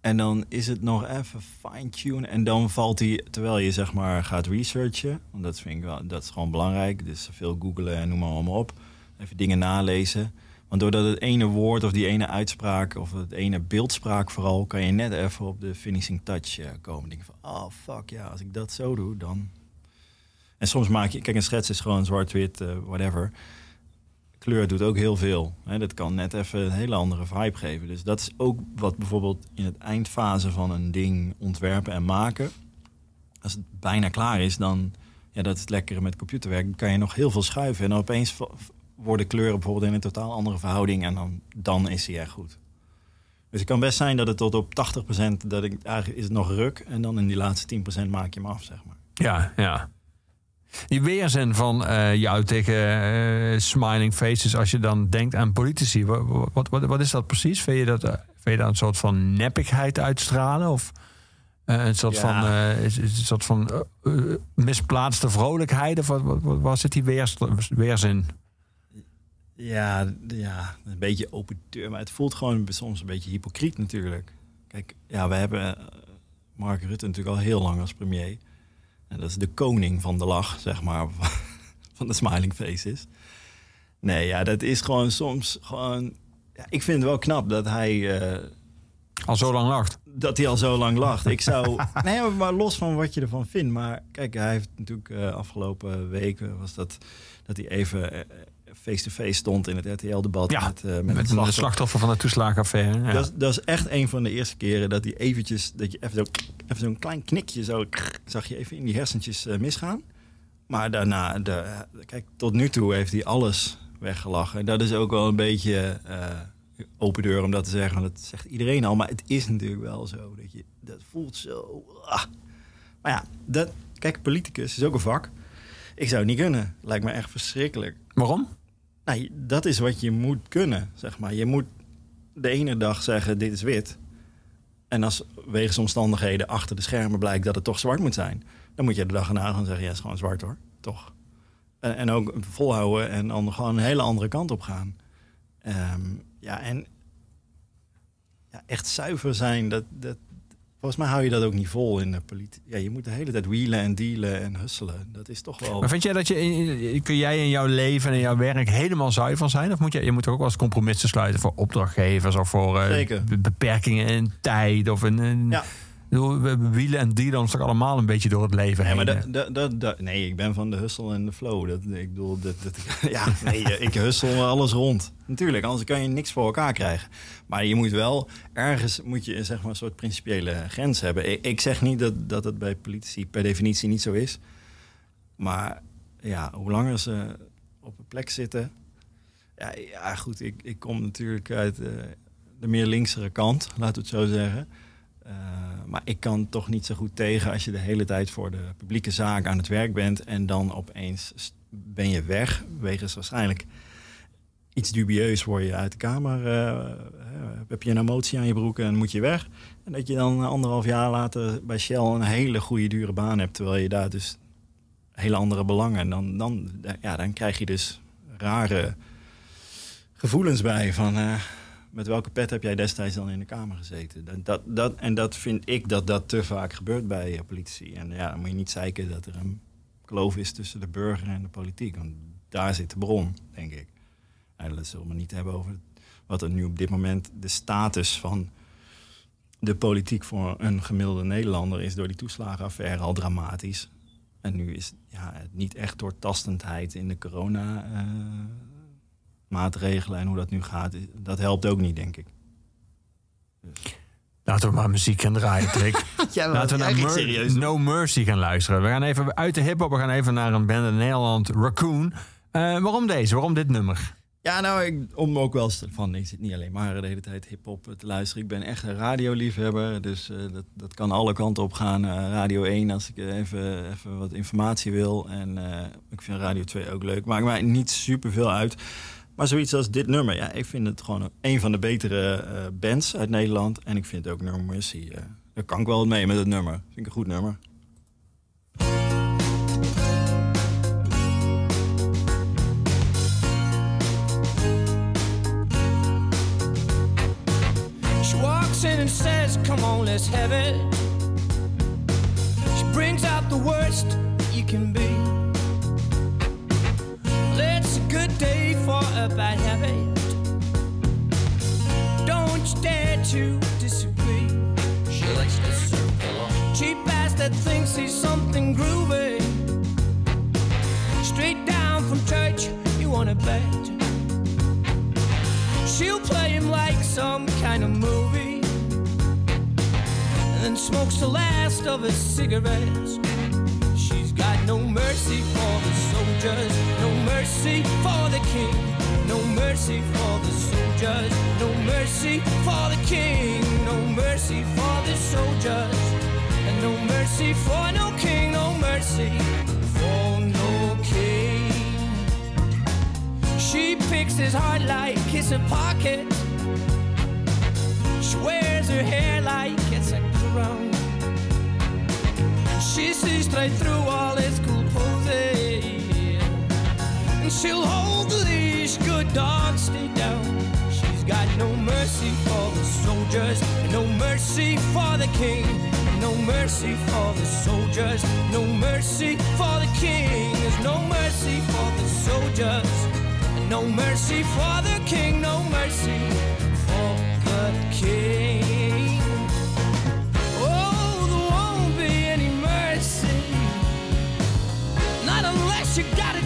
En dan is het nog even fine-tune. En dan valt hij, terwijl je zeg maar gaat researchen. Want dat vind ik wel, dat is gewoon belangrijk. Dus veel googelen en noem maar allemaal op. Even dingen nalezen. Want doordat het ene woord of die ene uitspraak of het ene beeldspraak vooral, kan je net even op de finishing touch eh, komen. Denk van, oh fuck ja, als ik dat zo doe, dan. En soms maak je, kijk, een schets is gewoon zwart-wit, eh, whatever. Kleur doet ook heel veel. Hè, dat kan net even een hele andere vibe geven. Dus dat is ook wat bijvoorbeeld in het eindfase van een ding ontwerpen en maken. Als het bijna klaar is, dan, ja, dat is het lekkere met computerwerk. Dan kan je nog heel veel schuiven. En opeens worden kleuren bijvoorbeeld in een totaal andere verhouding. En dan, dan is hij echt goed. Dus het kan best zijn dat het tot op 80% dat ik eigenlijk is het nog ruk. En dan in die laatste 10% maak je hem af, zeg maar. Ja, ja. Die weerzin van eh, jou tegen eh, smiling faces, als je dan denkt aan politici, wat, wat, wat, wat is dat precies? Vind je dat, eh, vind je dat een soort van neppigheid uitstralen? Of eh, een soort Ja. van, eh, een soort van misplaatste vrolijkheid? Of wat, wat, wat, waar zit die weers, weerzin? Ja, ja, een beetje open deur. Maar het voelt gewoon soms een beetje hypocriet natuurlijk. Kijk, ja, we hebben eh, Mark Rutte natuurlijk al heel lang als premier. En dat is de koning van de lach, zeg maar, van de smiling faces. Nee, ja, dat is gewoon soms gewoon... Ja, ik vind het wel knap dat hij, eh, Al zo lang lacht. dat hij al zo lang lacht. Ik zou... nee, maar los van wat je ervan vindt. Maar kijk, hij heeft natuurlijk eh, afgelopen weken... was dat, dat hij even face-to-face stond in het RTL-debat... Ja, met, eh, met, Met, het een slachtoffer. slachtoffer van de toeslagenaffaire. Ja. Dat, is, dat is echt een van de eerste keren dat hij eventjes, dat je even, zo, even zo'n klein knikje zo, zag je even in die hersentjes eh, misgaan. Maar daarna, de, kijk, tot nu toe heeft hij alles weggelachen. En dat is ook wel een beetje eh, open deur om dat te zeggen, want dat zegt iedereen al. Maar het is natuurlijk wel zo dat je, dat voelt zo. ah. Maar ja, dat, kijk, politicus is ook een vak. Ik zou het niet kunnen. Lijkt me echt verschrikkelijk. Waarom? Nou, dat is wat je moet kunnen, zeg maar. Je moet de ene dag zeggen, dit is wit. En als wegens omstandigheden achter de schermen blijkt dat het toch zwart moet zijn... dan moet je de dag erna gaan zeggen, ja, het is gewoon zwart hoor, toch. En, en ook volhouden en dan gewoon een hele andere kant op gaan. Ehm, ja, en ja, echt zuiver zijn, dat, dat, volgens mij hou je dat ook niet vol in de politie. Ja, je moet de hele tijd wielen en dealen en hustelen. Dat is toch wel... Maar vind jij dat je, kun jij in jouw leven en in jouw werk helemaal zuiver zijn? Of moet je, je moet ook wel eens compromissen sluiten voor opdrachtgevers of voor eh, beperkingen in tijd of in Ja. We we wielen en ons toch allemaal een beetje door het leven Nee, heen. maar hè? dat, dat, dat, dat- nee, ik ben van de hustle en de flow. Dat, ik bedoel, dat, dat, ja, nee, ik hustle alles rond. Natuurlijk, anders kan je niks voor elkaar krijgen. Maar je moet wel, ergens moet je zeg maar, een soort principiële grens hebben. Ik, ik zeg niet dat, dat het bij politici per definitie niet zo is. Maar ja, hoe langer ze op een plek zitten... Ja, ja goed, ik, ik kom natuurlijk uit eh, de meer linksere kant, laten we het zo zeggen. Eh, maar ik kan toch niet zo goed tegen als je de hele tijd voor de publieke zaak aan het werk bent en dan opeens ben je weg, wegens waarschijnlijk iets dubieus word je uit de kamer, eh, eh, heb je een emotie aan je broek en moet je weg. En dat je dan anderhalf jaar later bij Shell een hele goede dure baan hebt, terwijl je daar dus hele andere belangen. En dan, dan, ja, dan krijg je dus rare gevoelens bij van eh, met welke pet heb jij destijds dan in de Kamer gezeten? Dat, en dat vind ik dat dat te vaak gebeurt bij eh, politici. En ja, dan moet je niet zeiken dat er een kloof is tussen de burger en de politiek. Want daar zit de bron, denk ik. En dat zullen we niet hebben over wat er nu op dit moment de status van de politiek voor een gemiddelde Nederlander is door die toeslagenaffaire al dramatisch. En nu is ja, het niet echt doortastendheid in de corona eh, maatregelen en hoe dat nu gaat, dat helpt ook niet, denk ik. Laten we maar muziek gaan draaien, Trick. Laten we naar Mer- No Mercy gaan luisteren. We gaan even uit de hip-hop, we gaan even naar een band in Nederland, Raccoon. Eh, waarom deze? Waarom dit nummer? Ja, nou, ik, om ook wel van, ik zit niet alleen maar de hele tijd hip-hop te luisteren. Ik ben echt een radioliefhebber, dus eh, dat, dat kan alle kanten op gaan. Eh, Radio 1 als ik even, even wat informatie wil. En eh, ik vind Radio 2 ook leuk. Maakt mij niet super veel uit. Maar zoiets als dit nummer, ja, ik vind het gewoon een van de betere eh, bands uit Nederland. En ik vind ook No Mercy, eh, daar kan ik wel mee met het nummer. Vind ik een goed nummer. She walks in and says, Come on, let's have it. She brings out the worst you can be. Well, it's a good day for a bad habit. Don't you dare to disagree. She likes to circle on. Cheap ass that thinks he's something groovy. Straight down from church, you wanna bet. She'll play him like some kind of movie. And then smokes the last of his cigarettes. She's got no mercy for the soldiers, no mercy for the king, no mercy for the soldiers, no mercy for the king, no mercy for the soldiers, and no mercy for no king, no mercy for no king. She picks his heart like it's a pocket. She wears her hair like it's a crown. She sees straight through all his cool poses. And she'll hold the leash, good dog, stay down. She's got no mercy for the soldiers, no mercy for the king. No mercy for the soldiers, no mercy for the king. There's no mercy for the soldiers. No mercy for the king, no mercy for the king. Oh, there won't be any mercy. Not unless you got a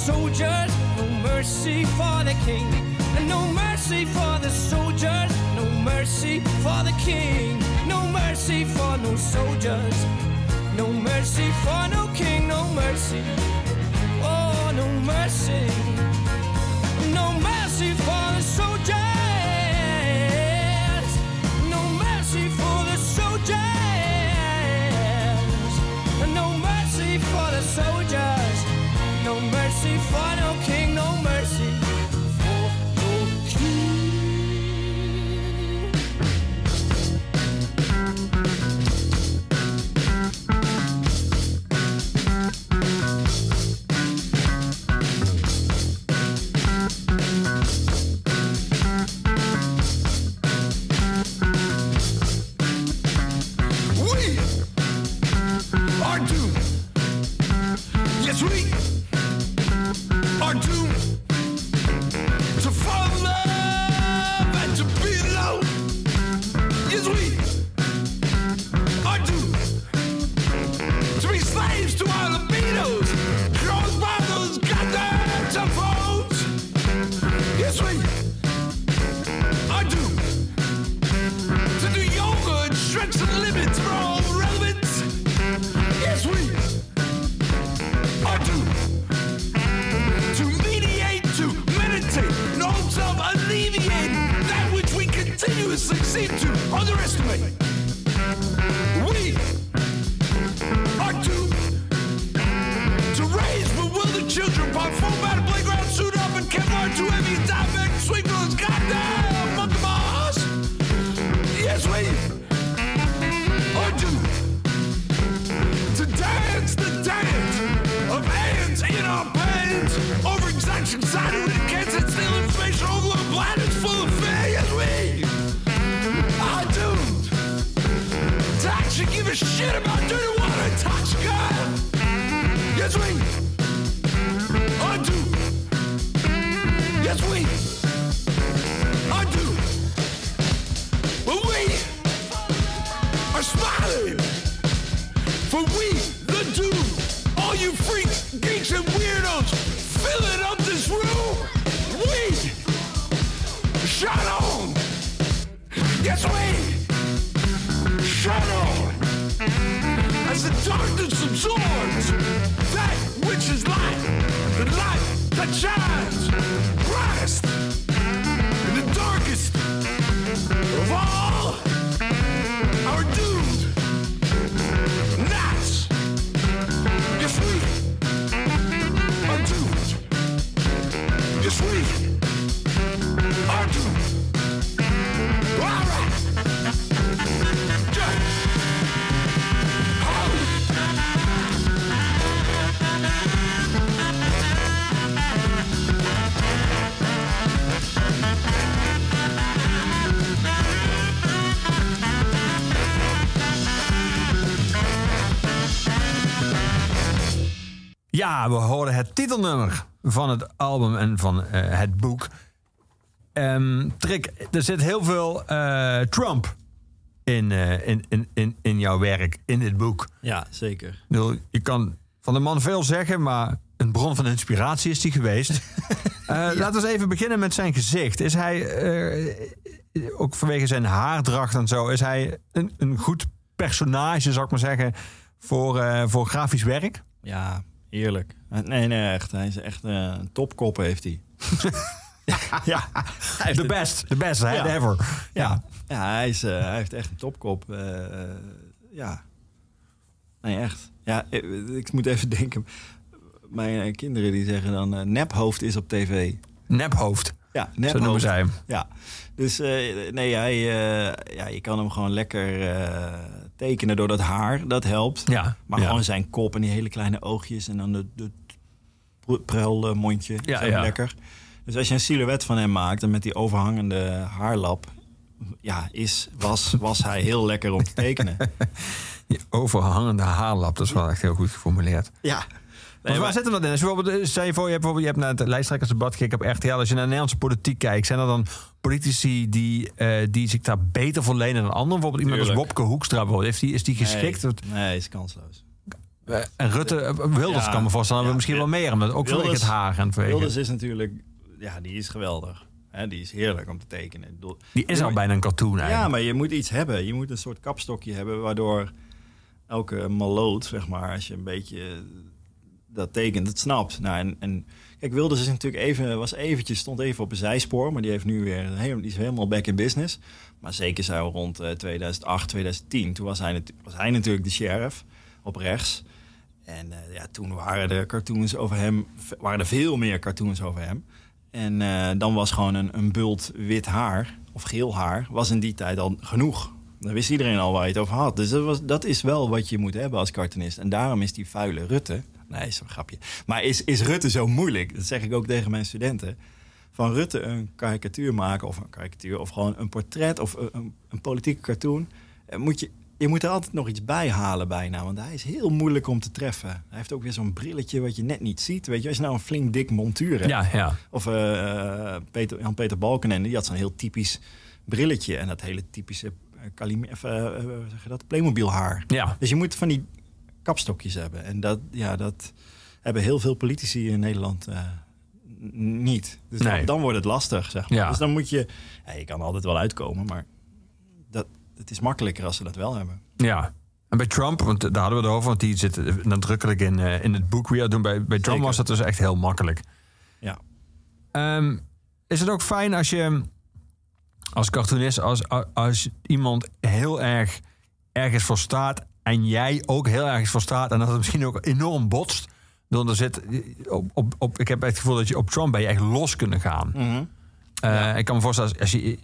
soldiers, no mercy for the king. And no mercy for the soldiers, no mercy for the king. No mercy for no soldiers, no mercy for no king, no mercy. Oh, no mercy. Underestimate. Ja, we hoorden het titelnummer van het album en van eh, het boek. Ehm Trick, er zit heel veel eh, Trump in, eh, in, in, in, in jouw werk, in dit boek. Ja, zeker. Je kan van de man veel zeggen, maar een bron van inspiratie is hij geweest. Laten we eens even beginnen met zijn gezicht. Is hij, ook vanwege zijn haardracht en zo, is hij een, een goed personage, zou ik maar zeggen, voor, voor grafisch werk? Ja, heerlijk. Nee, nee, echt. Hij is echt eh, een topkop heeft hij. ja, hij heeft The een- best, the best Ja. ever. Ja, ja hij, is, eh, hij heeft echt een topkop. eh, eh, ja. Nee, echt. Ja, ik, ik moet even denken. Mijn eh, kinderen die zeggen dan... eh, nephoofd is op tv. Nephoofd. Ja, Zo noemen nephoofd. zij hem. Ja, dus eh, nee, hij, eh, ja, je kan hem gewoon lekker eh, tekenen door dat haar. Dat helpt. Ja, Maar ja. gewoon zijn kop en die hele kleine oogjes en dan de, de prulmondje. Ja. lekker. Dus als je een silhouet van hem maakt en met die overhangende haarlap, ja, is, was, was hij heel lekker om te tekenen. Die overhangende haarlap, dat is wel echt heel goed geformuleerd. ja. Waar zit hem dat in? Als je bijvoorbeeld, stel je voor, je hebt, bijvoorbeeld, je hebt naar het lijsttrekkersdebat gekeken op RTL. Als je naar de Nederlandse politiek kijkt, zijn er dan politici die, eh, die zich daar beter voor lenen dan anderen? Bijvoorbeeld iemand als. Wopke Hoekstra bijvoorbeeld. Heeft die, is die geschikt? Nee, nee, is kansloos. Eh, En Rutte, eh, Wilders Ja, kan me voorstellen, ja, misschien wel meer. Omdat ook vanwege het haar en vanwege... Wilders is natuurlijk, ja, die is geweldig. Die is heerlijk om te tekenen. Ik Die is al bijna een cartoon eigenlijk. Ja, maar je moet iets hebben. Je moet een soort kapstokje hebben waardoor elke maloot, zeg maar, als je een beetje dat tekent, het snapt. Nou, en, kijk, Wilders is natuurlijk even, was eventjes, stond even op een zijspoor, maar die heeft nu weer, helemaal- die is helemaal back in business. Maar zeker zo rond eh, 2008, 2010, toen was hij, was hij natuurlijk de sheriff op rechts. En eh, ja, toen waren er cartoons over hem, waren er veel meer cartoons over hem. En eh, dan was gewoon een, een bult wit haar, of geel haar, was in die tijd al genoeg. Dan wist iedereen al waar je het over had. Dus dat, dat is wel wat je moet hebben als cartoonist. En daarom is die vuile Rutte... Nee, is een grapje. Maar is, is Rutte zo moeilijk? Dat zeg ik ook tegen mijn studenten. Van Rutte een karikatuur maken, of een karikatuur... of gewoon een portret of een, een, een politieke cartoon... eh, Moet je, je moet er altijd nog iets bij halen bijna. Want hij is heel moeilijk om te treffen. Hij heeft ook weer zo'n brilletje wat je net niet ziet. Weet je, als je nou een flink dik montuur hebt... Ja, ja. Of eh, Peter, Jan-Peter Balkenende, die had zo'n heel typisch brilletje. En dat hele typische eh, eh, eh, hoe zeg je dat? Playmobil haar. Ja. Dus je moet van die kapstokjes hebben. En dat, ja, dat hebben heel veel politici in Nederland eh, niet. Dus Nee. dan, dan wordt het lastig, zeg maar. Ja. Dus dan moet je... Ja, je kan altijd wel uitkomen, maar dat, het is makkelijker als ze dat wel hebben. Ja. En bij Trump, want daar hadden we het over, want die zit nadrukkelijk in, eh, in het boek. We doen bij, bij Trump Zeker. was dat dus echt heel makkelijk. Ja. Ehm, is het ook fijn als je als cartoonist, als, als iemand heel erg ergens voor staat en jij ook heel ergens voor staat en dat het misschien ook enorm botst. Dan er zit op, op, op, ik heb het gevoel dat je op Trump ben je echt los kunnen gaan. Eh, Ik kan me voorstellen, als, als je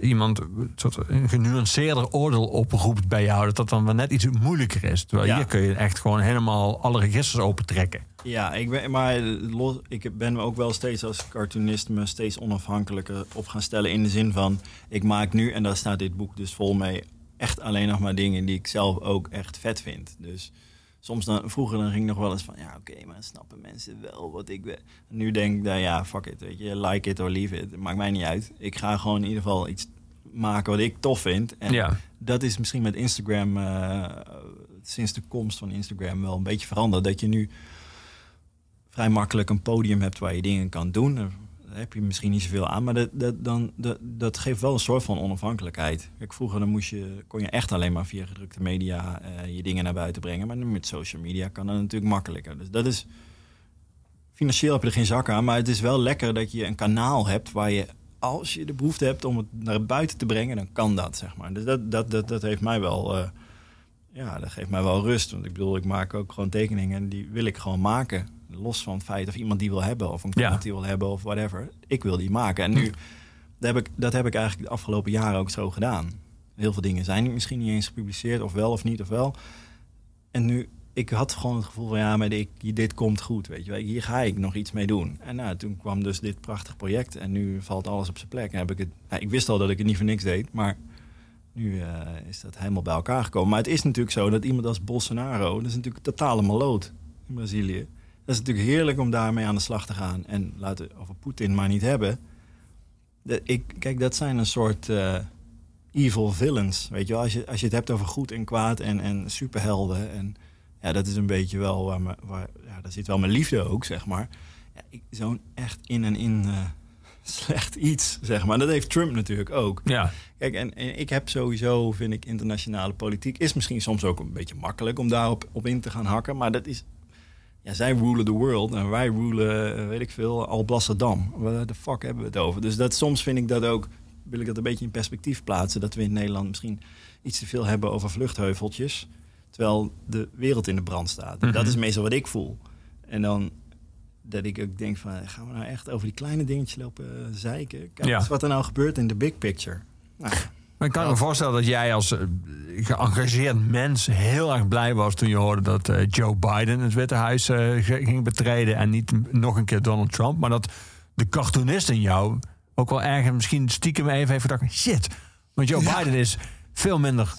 iemand een soort een genuanceerder oordeel oproept bij jou, dat dat dan wel net iets moeilijker is. Terwijl Ja. hier kun je echt gewoon helemaal alle registers opentrekken. Ja, ik ben, maar los, ik ben me ook wel steeds als cartoonist me steeds onafhankelijker op gaan stellen. In de zin van, ik maak nu, en daar staat dit boek dus vol mee, echt alleen nog maar dingen die ik zelf ook echt vet vind. Dus soms dan, vroeger dan ging ik nog wel eens van, ja oké, maar snappen mensen wel wat ik wil. Nu denk ik, nou ja, fuck it, weet je, like it or leave it, maakt mij niet uit. Ik ga gewoon in ieder geval iets maken wat ik tof vind. En Ja. dat is misschien met Instagram, eh, sinds de komst van Instagram wel een beetje veranderd. Dat je nu vrij makkelijk een podium hebt waar je dingen kan doen. Heb je misschien niet zoveel aan, maar dat, dat, dan, dat, dat geeft wel een soort van onafhankelijkheid. Vroeger dan moest je, kon je echt alleen maar via gedrukte media eh, je dingen naar buiten brengen. Maar nu met social media kan dat natuurlijk makkelijker. Dus dat is... Financieel heb je er geen zak aan, maar het is wel lekker dat je een kanaal hebt waar je, als je de behoefte hebt om het naar buiten te brengen, dan kan dat, zeg maar. Dus dat, dat, dat, dat heeft mij wel... eh, ja, dat geeft mij wel rust. Want ik bedoel, ik maak ook gewoon tekeningen en die wil ik gewoon maken. Los van het feit of iemand die wil hebben of een klant Ja. die wil hebben of whatever. Ik wil die maken. En nu, dat heb, ik, dat heb ik eigenlijk de afgelopen jaren ook zo gedaan. Heel veel dingen zijn misschien niet eens gepubliceerd, of wel of niet of wel. En nu, ik had gewoon het gevoel van ja, maar ik, dit komt goed, weet je wel. Hier ga ik nog iets mee doen. En nou, toen kwam dus dit prachtig project en nu valt alles op zijn plek. En heb ik, het, nou, ik wist al dat ik het niet voor niks deed, maar nu eh, is dat helemaal bij elkaar gekomen. Maar het is natuurlijk zo dat iemand als Bolsonaro, dat is natuurlijk een totale maloot in Brazilië. Dat is natuurlijk heerlijk om daarmee aan de slag te gaan. En laten we over Poetin maar niet hebben. De, ik, kijk, dat zijn een soort eh, evil villains. Weet je wel, als je, als je het hebt over goed en kwaad en, en superhelden. En ja, dat is een beetje wel waar, me, waar ja, daar zit wel mijn liefde ook, zeg maar. Ja, Zo'n echt in en in eh, slecht iets, zeg maar. Dat heeft Trump natuurlijk ook. Ja. Kijk, en, en ik heb sowieso, vind ik, internationale politiek... is misschien soms ook een beetje makkelijk om daarop op in te gaan hakken. Maar dat is... Ja, zij rulen the world en wij rulen, eh, weet ik veel, Alblasserdam. Waar de fuck hebben we het over? Dus dat, soms vind ik dat ook... wil ik dat een beetje in perspectief plaatsen... dat we in Nederland misschien iets te veel hebben over vluchtheuveltjes... terwijl de wereld in de brand staat. Mhm. Dat is meestal wat ik voel. En dan dat ik ook denk van... gaan we nou echt over die kleine dingetjes lopen zeiken? Kijk Ja. eens wat er nou gebeurt in de big picture. Nou, Maar ik kan me voorstellen dat jij als eh, geëngageerd mens heel erg blij was toen je hoorde dat eh, Joe Biden het Witte Huis eh, ging betreden en niet nog een keer Donald Trump. Maar dat de cartoonist in jou ook wel ergens misschien stiekem even heeft gedacht: shit, want Joe Biden is veel minder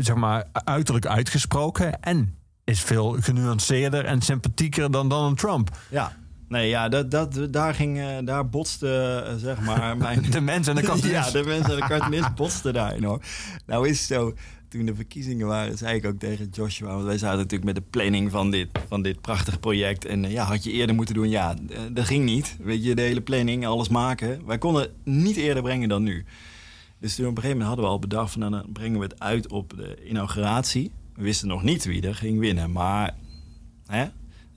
zeg maar, uiterlijk uitgesproken en is veel genuanceerder en sympathieker dan Donald Trump. Ja, nee, ja, dat, dat, daar, ging, eh, daar botste, eh, zeg maar, mijn... De mens en de cartoonist. Ja, de mensen en de cartoonist botsten daarin, hoor. Nou is het zo, toen de verkiezingen waren, zei ik ook tegen Joshua... want wij zaten natuurlijk met de planning van dit, van dit prachtige project... en eh, ja, had je eerder moeten doen? Ja, dat ging niet. Weet je, de hele planning, alles maken. Wij konden het niet eerder brengen dan nu. Dus toen op een gegeven moment hadden we al bedacht... van nou, dan brengen we het uit op de inauguratie. We wisten nog niet wie er ging winnen, maar... Hè?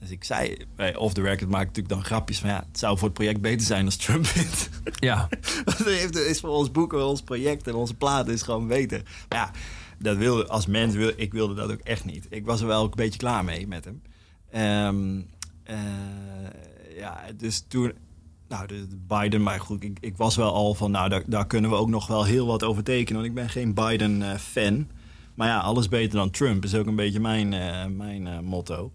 Dus ik zei, bij off the record maak ik natuurlijk dan grapjes van... ja, het zou voor het project beter zijn als Trump wint. Ja, Want heeft- is voor ons boeken, ons project en onze platen is gewoon beter. Maar ja, dat wilde, als mens wil ik wilde dat ook echt niet. Ik was er wel ook een beetje klaar mee met hem. Ehm, eh, ja, dus toen... Nou, de, de Biden, maar goed, ik, ik was wel al van... nou, daar, daar kunnen we ook nog wel heel wat over tekenen. Want ik ben geen Biden-fan. maar ja, alles beter dan Trump is ook een beetje mijn, eh, mijn eh, motto.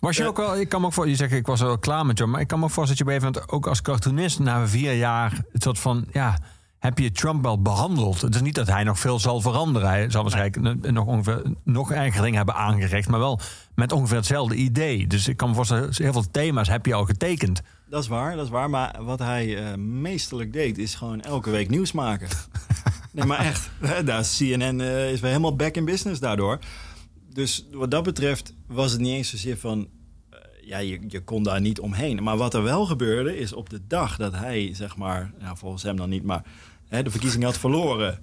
Was je ook wel, ik kan me ook voor, je zegt ik was er wel klaar met jou, maar ik kan me ook voorstellen dat je op een ook als cartoonist na vier jaar het soort van, ja, heb je Trump wel behandeld? Het is niet dat hij nog veel zal veranderen. Hij zal waarschijnlijk nog ongeveer nog erger dingen hebben aangericht, maar wel met ongeveer hetzelfde idee. Dus ik kan me voorstellen, heel veel thema's heb je al getekend. Dat is waar, dat is waar. Maar wat hij eh, meesterlijk deed, is gewoon elke week nieuws maken. nee, maar echt. Daar CNN eh, is weer helemaal back in business daardoor. Dus wat dat betreft was het niet eens zozeer van... eh, ja, je, je kon daar niet omheen. Maar wat er wel gebeurde, is op de dag dat hij, zeg maar... Nou, volgens hem dan niet, maar hè, de verkiezing had verloren...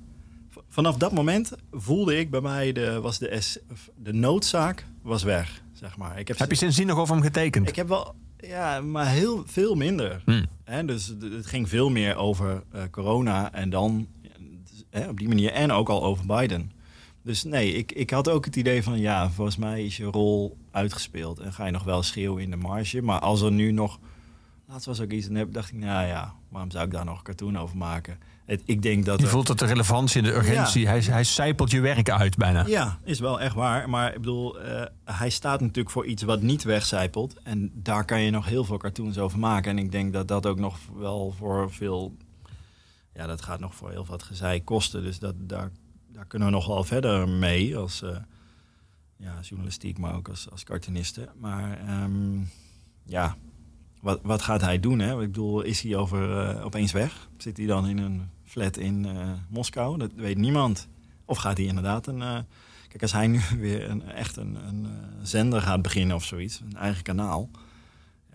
v- Vanaf dat moment voelde ik bij mij, de, was de, of de noodzaak was weg, zeg maar. Ik heb, Heb je sindsdien nog over hem getekend? ik heb wel, ja, maar heel veel minder. Hmm. Hè, dus het- het ging veel meer over eh, corona en dan hè, op die manier en ook al over Biden. Dus nee, ik, ik had ook het idee van ja, volgens mij is je rol uitgespeeld en ga je nog wel schreeuwen in de marge. Maar als er nu nog, laatst was ook iets en heb dacht ik, nou ja, waarom zou ik daar nog een cartoon over maken? Het, ik denk dat Je er- voelt dat de relevantie en de urgentie, hij, hij zijpelt je werk uit bijna. ja, is wel echt waar. Maar ik bedoel, eh, hij staat natuurlijk voor iets wat niet wegcijpelt. En daar kan je nog heel veel cartoons over maken. En ik denk dat dat ook nog wel voor veel... Ja, dat gaat nog voor heel wat gezeik kosten. Dus dat, daar, daar kunnen we nog wel verder mee als eh, ja, journalistiek, maar ook als, als cartoonisten. Maar ehm, ja, wat, wat gaat hij doen? Hè? Ik bedoel, is hij over, eh, opeens weg? Zit hij dan in een flat in eh, Moskou? Dat weet niemand. Of gaat hij inderdaad een... kijk, als hij nu weer echt een, een zender gaat beginnen of zoiets, een eigen kanaal...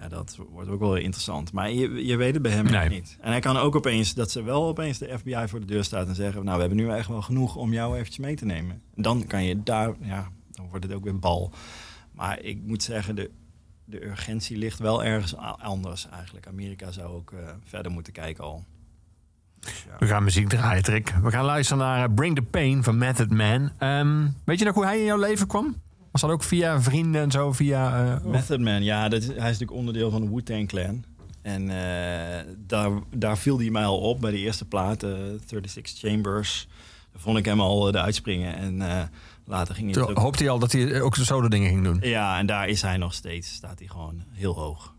Ja, dat wordt ook wel interessant. Maar je, je weet het bij hem Nee. niet. En hij kan ook opeens, dat ze wel opeens de FBI voor de deur staat en zeggen... nou, we hebben nu echt wel genoeg om jou eventjes mee te nemen. En dan kan je daar, ja, dan wordt het ook weer bal. Maar ik moet zeggen, de, de urgentie ligt wel ergens anders eigenlijk. Amerika zou ook eh, verder moeten kijken al. We gaan muziek draaien, Trick. We gaan luisteren naar eh, Bring the Pain van Method Man. Ehm, weet je nog hoe hij in jouw leven kwam? Was dat ook via vrienden en zo? Via, eh, of- Method Man, ja, dat is, hij is natuurlijk onderdeel van de Wu-Tang Clan. En eh, daar, daar viel hij mij al op bij de eerste plaat, eh 36 Chambers. Daar vond ik hem al eh, eruit springen. En eh, later ging hij... Toen hoopte hij al dat hij ook solo dingen ging doen. Ja, en daar is hij nog steeds. Staat hij gewoon heel hoog.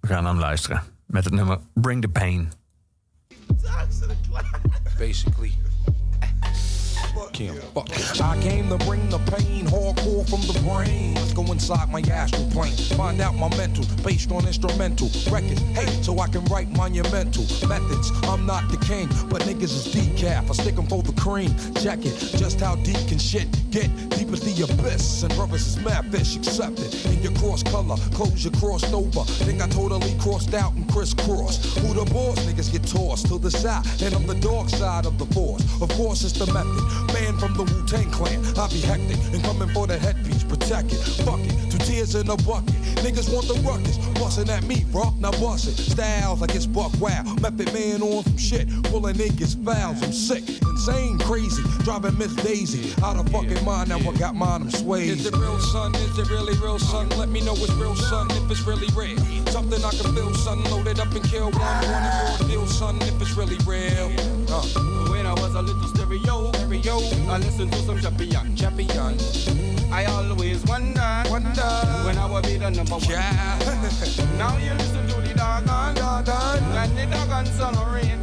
We gaan naar hem luisteren. Met het nummer Bring the Pain. basically. Can't fuck. I came to bring the pain hardcore from the brain. Let's go inside my astral plane. Find out my mental, based on instrumental records. Hey, so I can write monumental methods. I'm not the king, but niggas is decaf. I stick 'em for the cream. It, just how deep can shit get? Deep as the abyss. And brothers is mad fish, accept it. In your cross color, clothes you crossed over. Think I totally crossed out and crisscrossed. Who the boss? Niggas get tossed to the side. And I'm the dark side of the force. Of course, it's the method. Man from the Wu Tang clan. I be hectic and coming for that headpiece. Protect it. Fuck it. Two tears in a bucket. Niggas want the ruckus. Bustin' at me, bro. Now bust it. Styles like it's buck wow. Method man on some shit. Pulling niggas fouls. I'm sick. Insane, crazy. Driving Miss Daisy. Out of fucking mind. Now I got mine. I'm swayed. Is it real, son? Is it really real, son? Let me know it's real, son. If it's really real. Something I can feel, son. Load it up and kill one. One and four deal, son. If it's really real. Uh. When I was a little stereo, stereo, I listened to some champion, champion. I always wonder, wonder when I will be the number one. Yeah. Now you listen to the doggone, doggone, and the doggone sun rain.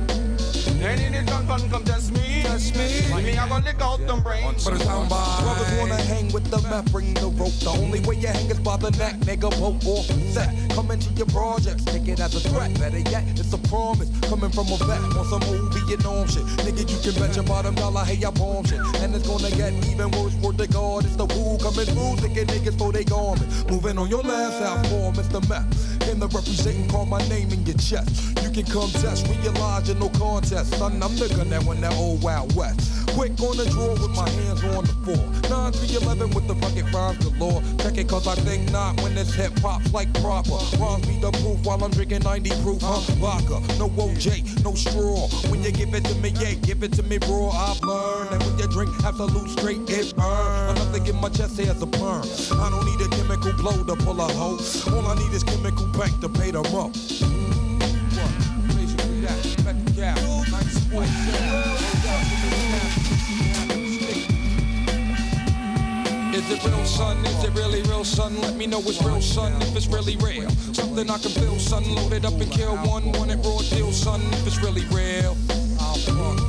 And in the fun come test me, test me. Me I gonna lick out them brains. But it's on by. Brothers wanna hang with the map, bring the rope. The only way you hang is by the neck, nigga. Poke off set. Come into your projects, take it as a threat. Better yet, it's a promise. Coming from a vet on some old Vietnam shit. Nigga, you can bet your bottom dollar, hey, I bomb shit. And it's gonna get even worse for the God. It's the woo coming through, thinking niggas for they garment. Moving on your last out for Mr. Meth. In the representing, call my name in your chest. You can come test, realize you're no contest. Son, I'm the gun that won that old Wild West. Quick on the draw with my hands on the floor. 9 3 11 with the bucket rhymes galore. Check it cause I think not when this hip hop's like proper. Rhymes be the proof while I'm drinking 90 proof, huh? Vodka, no OJ, no straw. When you give it to me, yeah, give it to me raw. I've learned that when you drink absolute straight, it burn. Enough to get my chest as a perm. I don't need a chemical blow to pull a hoe. All I need is chemical bank to pay them up. Is it real, son? Is it really real, son? Let me know it's real, son, if it's really real. Something I can feel, son. Load it up and kill one. Want it raw deal, son, if it's really real. I'll fuck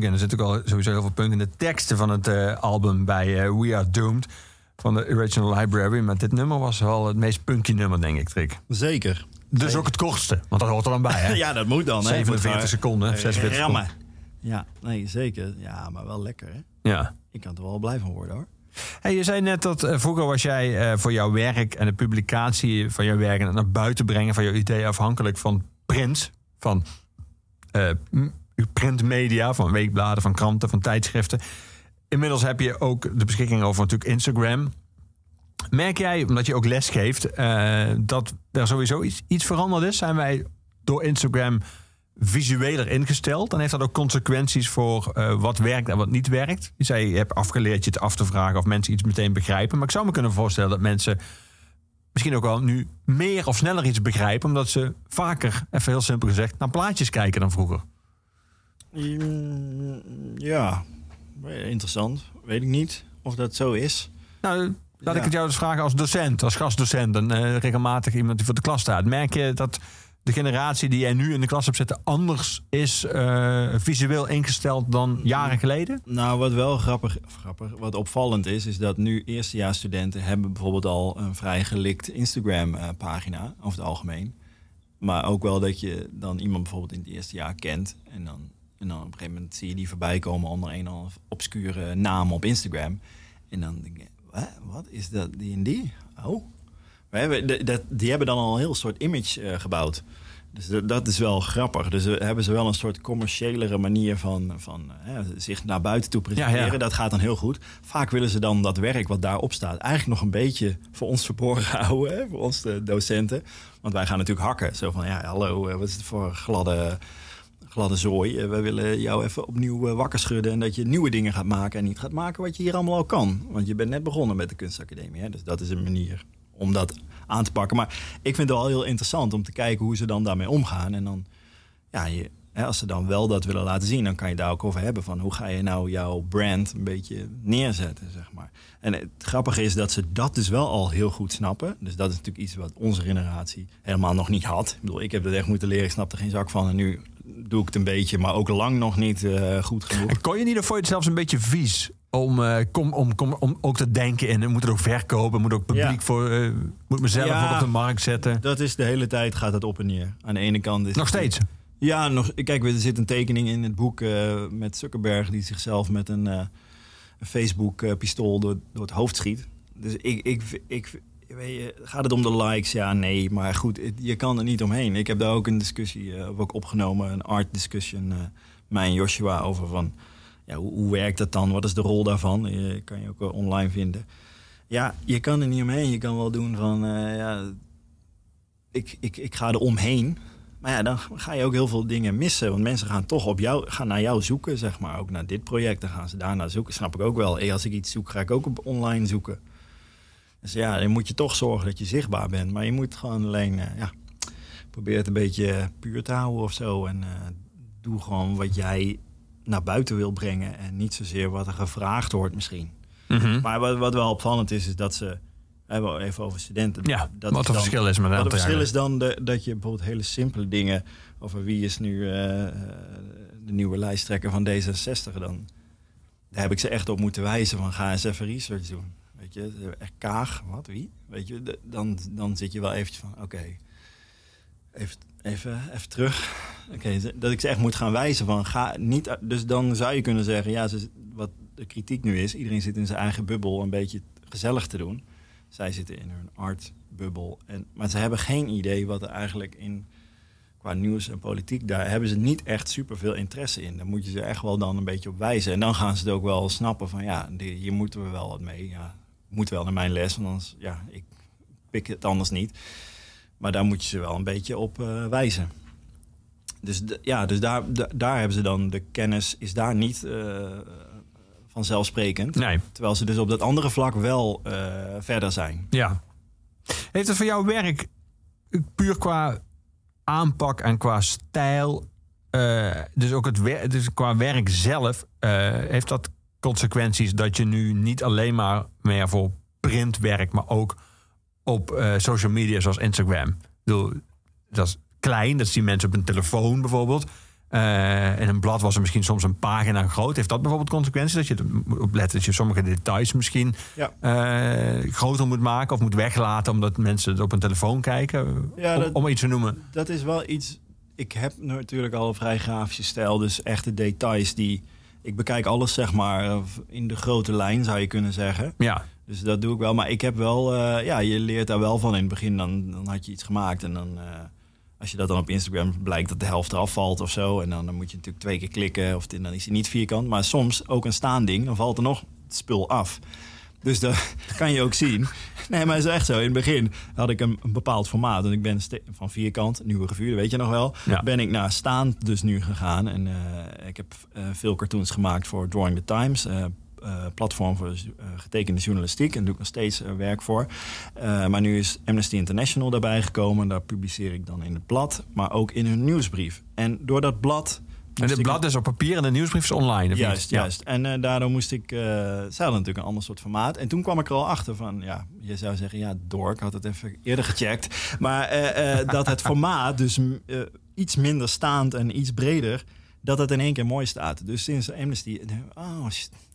punk in. Er zit ook al sowieso heel veel punk in de teksten van het eh, album bij eh, We Are Doomed. Van de Original Library. Maar dit nummer was wel het meest punky nummer, denk ik, Trick. Zeker. Dus ook het kortste, want dat hoort er dan bij, hè? Ja, dat moet dan. hè. 47 Moet seconden, maar- 46 Rammen. Ja, nee, zeker. Ja, maar wel lekker, hè? Ja. Ik kan er wel blij van worden, hoor. Hey, je zei net dat eh, vroeger was jij eh, voor jouw werk en de publicatie van jouw werk en het naar buiten brengen van jouw idee afhankelijk van print, van eh, printmedia, van weekbladen, van kranten, van tijdschriften. Inmiddels heb je ook de beschikking over natuurlijk Instagram. Merk jij, omdat je ook les geeft, eh, dat er sowieso iets, iets veranderd is? Zijn wij door Instagram visueler ingesteld? Dan heeft dat ook consequenties voor eh, wat werkt en wat niet werkt. Je zei, je hebt afgeleerd je het af te vragen of mensen iets meteen begrijpen. Maar ik zou me kunnen voorstellen dat mensen misschien ook wel nu meer of sneller iets begrijpen. Omdat ze vaker, even heel simpel gezegd, naar plaatjes kijken dan vroeger. Ja, interessant. Weet ik niet of dat zo is. Nou, laat Ja. ik het jou dus vragen als docent, als gastdocent. En eh, regelmatig iemand die voor de klas staat. Merk je dat de generatie die jij nu in de klas hebt zitten anders is eh, visueel ingesteld dan jaren geleden? Nou, wat wel grappig, of grappig, wat opvallend is, is dat nu eerstejaarsstudenten hebben bijvoorbeeld al een vrij gelikt Instagram-pagina over het algemeen. Maar ook wel dat je dan iemand bijvoorbeeld in het eerste jaar kent en dan, en dan op een gegeven moment zie je die voorbij komen onder een of obscure naam op Instagram. En dan denk je, "Wat? is dat, die en die? Oh. We hebben, de- die hebben dan al een heel soort image eh, gebouwd. Dus dat, dat is wel grappig. Dus we hebben ze wel een soort commerciëlere manier van, van eh, zich naar buiten toe presenteren. Ja, ja. Dat gaat dan heel goed. Vaak willen ze dan dat werk wat daarop staat eigenlijk nog een beetje voor ons verborgen houden. Hè? Voor ons de docenten. Want wij gaan natuurlijk hakken. Zo van, ja, hallo, eh, wat is het voor gladde, gladde zooi? Eh, wij willen jou even opnieuw eh, wakker schudden. En dat je nieuwe dingen gaat maken en niet gaat maken wat je hier allemaal al kan. Want je bent net begonnen met de kunstacademie. Hè? Dus dat is een manier om dat aan te pakken. Maar ik vind het wel heel interessant om te kijken hoe ze dan daarmee omgaan. En dan, ja, je, hè, als ze dan wel dat willen laten zien, dan kan je daar ook over hebben van hoe ga je nou jouw brand een beetje neerzetten, zeg maar. En het grappige is dat ze dat dus wel al heel goed snappen. Dus dat is natuurlijk iets wat onze generatie helemaal nog niet had. Ik bedoel, ik heb dat echt moeten leren, ik snap er geen zak van. En nu doe ik het een beetje, maar ook lang nog niet eh, goed genoeg. En kon je niet, of vond je het zelfs een beetje vies om, eh, kom, om, kom, om ook te denken in, we moeten het ook verkopen, moet ook publiek Ja. voor, eh, moet mezelf Ja. op de markt zetten. Dat is de hele tijd gaat dat op en neer. Aan de ene kant is Nog steeds. Ja, nog, kijk, er zit een tekening in het boek met Zuckerberg die zichzelf met een, een Facebook-pistool door, door het hoofd schiet. Dus ik, ik, ik, je, gaat het om de likes? Ja, nee. Maar goed, je kan er niet omheen. Ik heb daar ook een discussie eh, ook opgenomen, een art discussion, eh mij en Joshua over van, ja, hoe, hoe werkt dat dan? Wat is de rol daarvan? Je kan je ook online vinden. Ja, je kan er niet omheen. Je kan wel doen van, eh, ja, ik, ik, ik ga er omheen. Maar ja, dan ga je ook heel veel dingen missen. Want mensen gaan toch op jou, gaan naar jou zoeken, zeg maar. Ook naar dit project. Dan gaan ze daarnaar zoeken. Snap ik ook wel. Hey, als ik iets zoek, ga ik ook online zoeken. Dus ja, dan moet je toch zorgen dat je zichtbaar bent. Maar je moet gewoon alleen, eh, ja, probeer het een beetje puur te houden of zo. En eh, doe gewoon wat jij naar buiten wil brengen. En niet zozeer wat er gevraagd wordt misschien. Mhm. Maar wat, wat wel opvallend is, is dat ze... We hebben even over studenten. Ja, dat wat het verschil is met Wat het verschil is dan de, dat je bijvoorbeeld hele simpele dingen... over wie is nu eh, eh, de nieuwe lijsttrekker van D66 dan... Daar heb ik ze echt op moeten wijzen van ga eens even research doen. Echt Kaag, wat, wie? Weet je, dan, dan zit je wel eventjes van oké, even, even, even terug. Oké, dat ik ze echt moet gaan wijzen van ga niet... Dus dan zou je kunnen zeggen, ja, ze, wat de kritiek nu is... iedereen zit in zijn eigen bubbel een beetje gezellig te doen. Zij zitten in hun artbubbel. En, maar ze hebben geen idee wat er eigenlijk in... qua nieuws en politiek, daar hebben ze niet echt superveel interesse in. Daar moet je ze echt wel dan een beetje op wijzen. En dan gaan ze het ook wel snappen van... ja, hier moeten we wel wat mee. Ja, moet wel naar mijn les, want anders... Ja, ik pik het anders niet. Maar daar moet je ze wel een beetje op eh, wijzen. Dus, ja, dus daar, daar hebben ze dan de kennis, is daar niet eh, vanzelfsprekend. Nee. Terwijl ze dus op dat andere vlak wel eh, verder zijn. Ja. Heeft het voor jouw werk puur qua aanpak en qua stijl, dus ook het wer- dus qua werk zelf, heeft dat consequenties dat je nu niet alleen maar meer voor print werkt, maar ook op eh, social media zoals Instagram? Ik bedoel, dat is klein, dat zien mensen op een telefoon bijvoorbeeld. Eh in een blad was er misschien soms een pagina groot. Heeft dat bijvoorbeeld consequenties? Dat je op dat je sommige details misschien Ja. eh, groter moet maken of moet weglaten omdat mensen het op een telefoon kijken? Ja, om, dat- om iets te noemen. Dat is wel iets. Ik heb natuurlijk al een vrij grafische stijl, dus echte details die. Ik bekijk alles zeg maar eh, in de grote lijn, zou je kunnen zeggen. Ja, Dus dat doe ik wel. Maar ik heb wel, eh, ja, je leert daar wel van in het begin. Dan, dan had je iets gemaakt en dan, eh, als je dat dan op Instagram blijkt dat de helft eraf valt of zo. En dan, dan moet je natuurlijk twee keer klikken of dan is hij niet vierkant. Maar soms ook een staanding, dan valt er nog het spul af. Dus dat kan je ook zien. Nee, maar het is echt zo. In het begin had ik een, een bepaald formaat. En ik ben van vierkant, nieuwe revue, dat weet je nog wel. Ja. Ben ik naar staand dus nu gegaan. En eh, ik heb eh, veel cartoons gemaakt voor Drawing the Times. eh, platform voor getekende journalistiek. En daar doe ik nog steeds werk voor. Maar nu is Amnesty International daarbij gekomen. Daar publiceer ik dan in het blad. Maar ook in hun nieuwsbrief. En door dat blad... en het blad is op papier en de nieuwsbrief is online. Juist, niet? Ja. juist. En eh, daardoor moest ik... ze hadden natuurlijk een ander soort formaat. En toen kwam ik er al achter van... Ja, je zou zeggen, ja, door. Ik had het even eerder gecheckt. Maar eh, dat het formaat dus iets minder staand en iets breder... dat het in één keer mooi staat. Dus sinds Amnesty... Oh,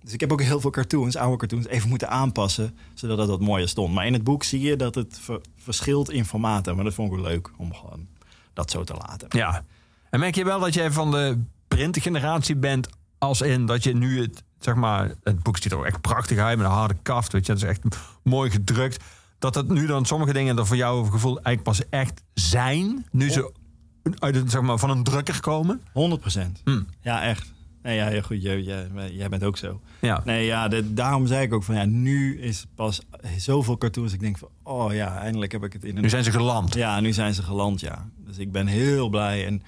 dus ik heb ook heel veel cartoons, oude cartoons... even moeten aanpassen, zodat het wat mooier stond. Maar in het boek zie je dat het ver- verschilt in formaten. Maar dat vond ik leuk om gewoon dat zo te laten. Ja. En merk je wel dat jij van de printgeneratie bent, als in dat je nu het, zeg maar, het boek ziet er ook echt prachtig uit met een harde kaft, weet je, dat is echt mooi gedrukt. Dat het nu dan sommige dingen er voor jouw gevoel eigenlijk pas echt zijn, nu ze uit het, zeg maar, van een drukker komen. 100 procent. Hm. Ja, echt. Nee, ja, goed, jij, jij, jij bent ook zo. Ja. Nee, ja, de- daarom zei ik ook van ja, nu is pas zoveel cartoons. Ik denk van, oh ja, eindelijk heb ik het in een. Nu zijn ze geland. Ja, nu zijn ze geland, ja. Dus ik ben heel blij. En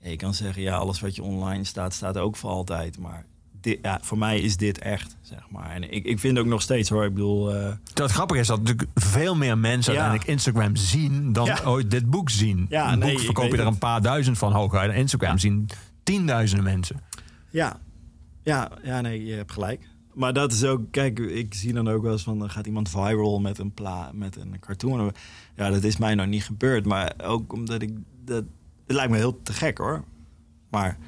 je kan zeggen, ja, alles wat je online staat, staat ook voor altijd. Maar dit, ja, voor mij is dit echt, zeg maar. En ik, ik vind ook nog steeds hoor, ik bedoel. eh, Het grappige is dat natuurlijk veel meer mensen Ja. uiteindelijk Instagram zien dan Ja. ooit dit boek zien. Ja, een nee, boek verkoop je er een paar duizend van hooguit. Instagram zien tienduizenden mensen. Ja, ja, ja, nee, je hebt gelijk. Maar dat is ook, kijk, ik zie dan ook wel eens van, dan gaat iemand viral met een, pla met een cartoon. Ja, dat is mij nog niet gebeurd, maar ook omdat ik, dat, het lijkt me heel te gek hoor. Maar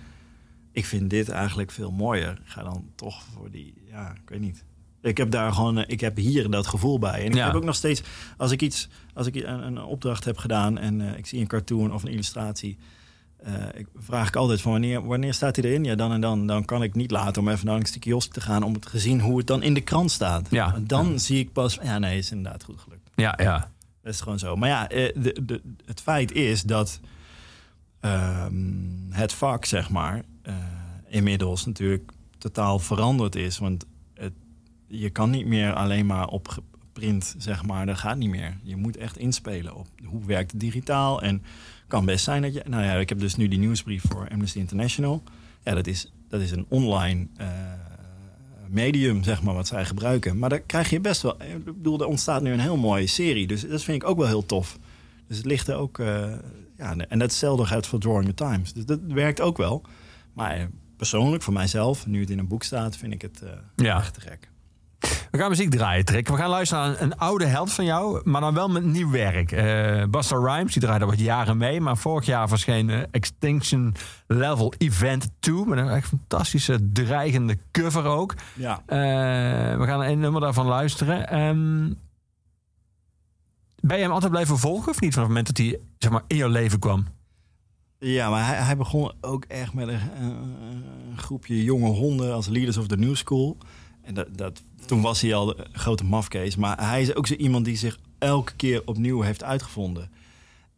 ik vind dit eigenlijk veel mooier. Ik ga dan toch voor die, ja, ik weet niet. Ik heb daar gewoon, eh, ik heb hier dat gevoel bij. En ik Ja. heb ook nog steeds, als ik iets, als ik een, een opdracht heb gedaan en eh, ik zie een cartoon of een illustratie, eh, ik vraag ik altijd van wanneer, wanneer staat hij erin? Ja, dan en dan. Dan kan ik niet laten om even langs de kiosk te gaan om te gezien hoe het dan in de krant staat. Ja. En dan zie ik pas, ja, nee, is inderdaad goed gelukt. Ja, ja. Dat is gewoon zo. Maar ja, de, de, het feit is dat ehm, het vak, zeg maar, eh, inmiddels natuurlijk totaal veranderd is. Want het, je kan niet meer alleen maar op print, zeg maar, dat gaat niet meer. Je moet echt inspelen op hoe werkt het digitaal. En kan best zijn dat je... Nou ja, ik heb dus nu die nieuwsbrief voor Amnesty International. Ja, dat is, dat is een online eh, medium, zeg maar, wat zij gebruiken. Maar daar krijg je best wel... Ik bedoel, er ontstaat nu een heel mooie serie. Dus dat vind ik ook wel heel tof. Dus het ligt er ook... eh, ja, en datzelfde geldt voor Drawing the Times. Dus dat werkt ook wel. Maar persoonlijk, voor mijzelf, nu het in een boek staat, vind ik het eh, Ja. echt te gek. We gaan muziek draaien, Trick. We gaan luisteren naar een, oude held van jou, maar dan wel met nieuw werk. Eh Busta Rhymes, die draaide al wat jaren mee. Maar vorig jaar verscheen eh, Extinction Level Event 2. Met een echt fantastische, dreigende cover ook. Ja. We gaan een nummer daarvan luisteren. Ehm, ben je hem altijd blijven volgen of niet? Vanaf het moment dat hij zeg maar, in jouw leven kwam? Ja, maar hij, hij begon ook echt met een, een- een groepje jonge honden als leaders of the new school. En dat, dat, toen was hij al de grote mafkees. Maar hij is ook zo iemand die zich elke keer opnieuw heeft uitgevonden.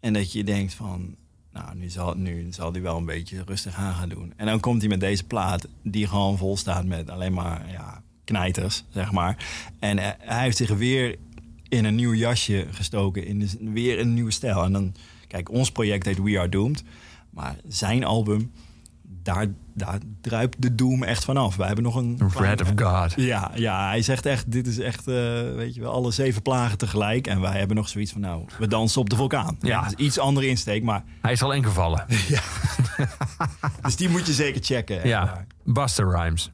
En dat je denkt van, nou, nu zal, nu zal hij wel een beetje rustig aan gaan doen. En dan komt hij met deze plaat die gewoon vol staat met alleen maar ja, knijters, zeg maar. En eh, hij heeft zich weer in een nieuw jasje gestoken. In weer een nieuwe stijl. En dan, kijk, ons project heet We Are Doomed. Maar zijn album, daar, daar druipt de Doom echt vanaf. Wij hebben nog een... Red of God. Ja, ja, hij zegt echt, dit is echt, eh, weet je wel, alle zeven plagen tegelijk. En wij hebben nog zoiets van, nou, we dansen op de vulkaan. Ja. Iets andere insteek, maar... Hij is al ingevallen. Dus die moet je zeker checken. Ja. Buster Rhymes.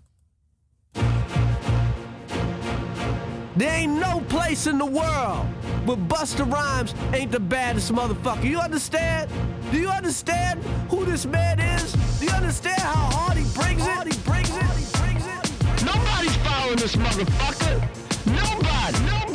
There ain't no place in the world where Buster Rhymes ain't the baddest motherfucker. You understand? Do you understand who this man is? Do you understand how hard he brings it? It. Nobody's following this motherfucker. Nobody. Nobody.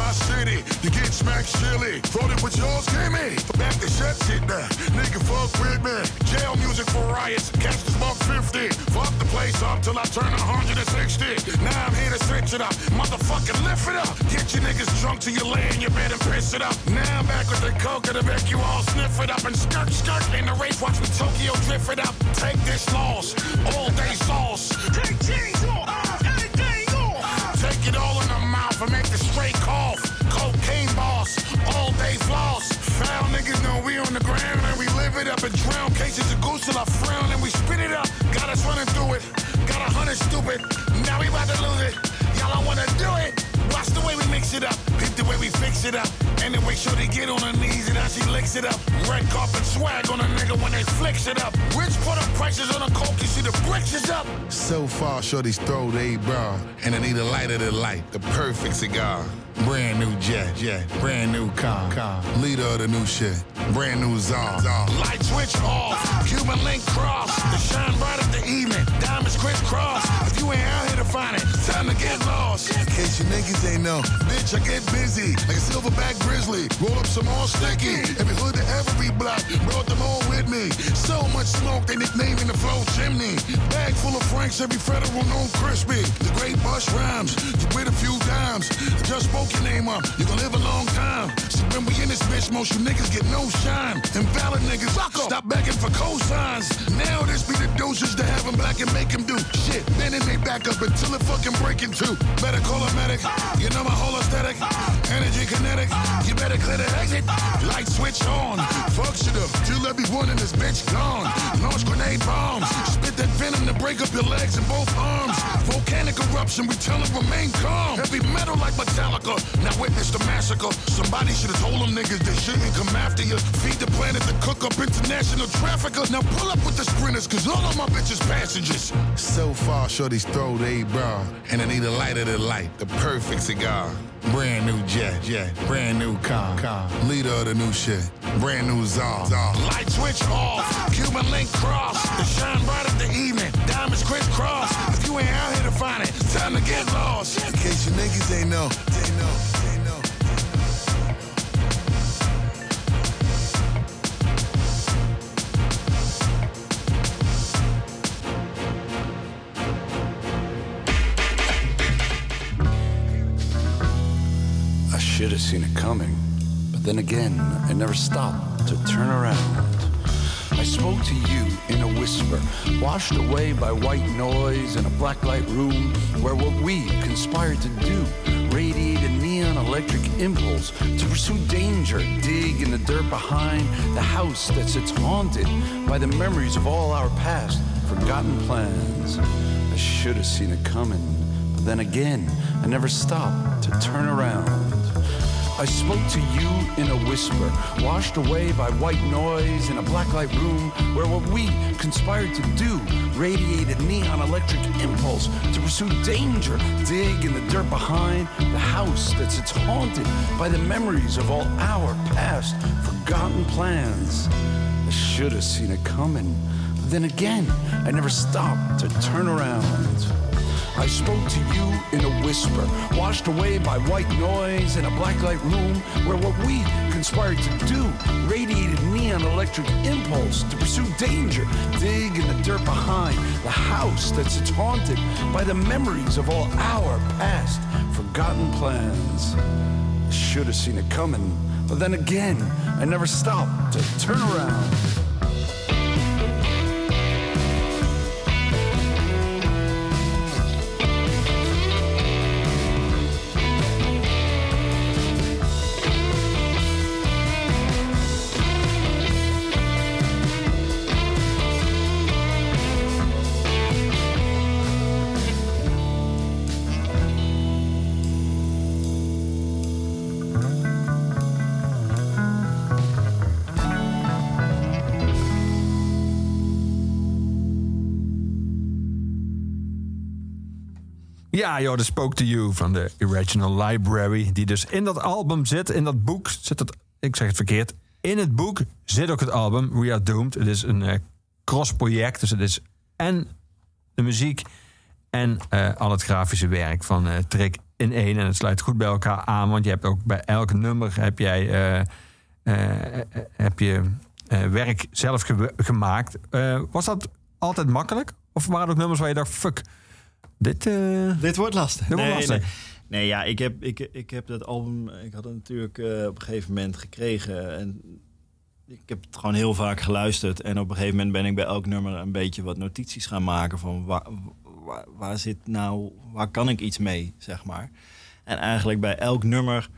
My city. You get smacked silly. Voted with yours, give me. Back the shut shit now. Nigga, fuck with me. Jail music for riots. Catch the smoke 50. Fuck the place up till I turn 160. Now I'm here to switch it up. Motherfucking lift it up. Get your niggas drunk till you lay in your bed and piss it up. Now I'm back with the coke to make you all sniff it up and skirt skirt in the race. Watch me Tokyo drift it up. Take this loss. All day sauce. Take cheese off. Anything off. Take it all in the mouth and make the it up and drown cases of goose till I frown and we spit it up. Got us running through it. Got a hundred stupid. Now we about to lose it. Y'all don't wanna do it. Watch the way we mix it up. Hit the way we fix it up. And the way sure they get on her knees and how she licks it up. Red carpet swag on a nigga when they flicks it up. Rich put up prices on a coke, you see the bricks is up. So far, shorty's throw they bra. And I need a lighter to light, the perfect cigar. Brand new jet, jet, brand new car, car. Leader of the new shit, brand new czar. czar. Light switch off, Cuban link cross. The shine bright of the evening, diamonds crisscross. If you ain't out here to find it, time to get lost. In case you niggas ain't know, bitch, I get busy like a silverback grizzly. Roll up some more sticky. Every hood to every block, smoke, they nicknaming the flow chimney. Bag full of franks, every federal known crispy. The great bush rhymes, you with a few dimes. I just spoke your name up, you gon' live a long time. When we in this bitch, most you niggas get no shine. Invalid niggas, Fuck stop begging for cosigns. Now this be the doses to have 'em black and make 'em do shit. Then it may back up until it fucking break in two. Better call a medic, you know my whole aesthetic. Energy kinetic, you better clear the exit. Light switch on, fuck shit up till everyone in this bitch gone. Launch grenade bombs, spit that venom to break up your legs and both arms. Volcanic eruption, we tell them remain calm. Heavy metal like Metallica, now witness the massacre. Somebody should have told them niggas they shouldn't come after you. Feed the planet to cook up international trafficker. Now pull up with the sprinters, cause all of my bitches passengers. So far, shorty's throw they bra. And I need a lighter to light, the perfect cigar. Brand new jet, jet, brand new car, car. Leader of the new shit, brand new czar. Light switch off, Cuban link cross. The shine bright of the evening, diamonds crisscross. If you ain't out here to find it, time to get lost. In case you niggas ain't know, they know, they know. Should have seen it coming. But then again, I never stopped to turn around. I spoke to you in a whisper, washed away by white noise in a blacklight room where what we conspired to do radiated neon electric impulse to pursue danger, dig in the dirt behind the house that sits haunted by the memories of all our past, forgotten plans. I should have seen it coming, but then again, I never stopped to turn around. I spoke to you in a whisper, washed away by white noise in a blacklight room where what we conspired to do radiated neon electric impulse to pursue danger, dig in the dirt behind the house that sits haunted by the memories of all our past forgotten plans. I should have seen it coming, but then again, I never stopped to turn around. I spoke to you in a whisper, washed away by white noise in a blacklight room where what we conspired to do radiated neon electric impulse to pursue danger, dig in the dirt behind the house that sits haunted by the memories of all our past forgotten plans. Should have seen it coming, but then again, I never stopped to turn around. Ja, joh, Spoke to You van de Original Library. Die dus in dat album zit, in dat boek zit het, ik zeg het verkeerd. In het boek zit ook het album We Are Doomed. Het is een eh, cross-project, dus het is en de muziek en eh, al het grafische werk van eh Trick in één. En het sluit goed bij elkaar aan, want je hebt ook bij elk nummer heb jij heb je werk zelf ge- gemaakt. Was dat altijd makkelijk? Of waren er ook nummers waar je dacht, fuck, dit... eh, Dit wordt lastig. Dit wordt nee, lastig. Nee. Nee, ja, ik heb, ik, ik heb dat album, ik had het natuurlijk eh, op een gegeven moment gekregen. En ik heb het gewoon heel vaak geluisterd. En op een gegeven moment ben ik bij elk nummer een beetje wat notities gaan maken. Van waar, waar, waar zit nou, waar kan ik iets mee, zeg maar. En eigenlijk bij elk nummer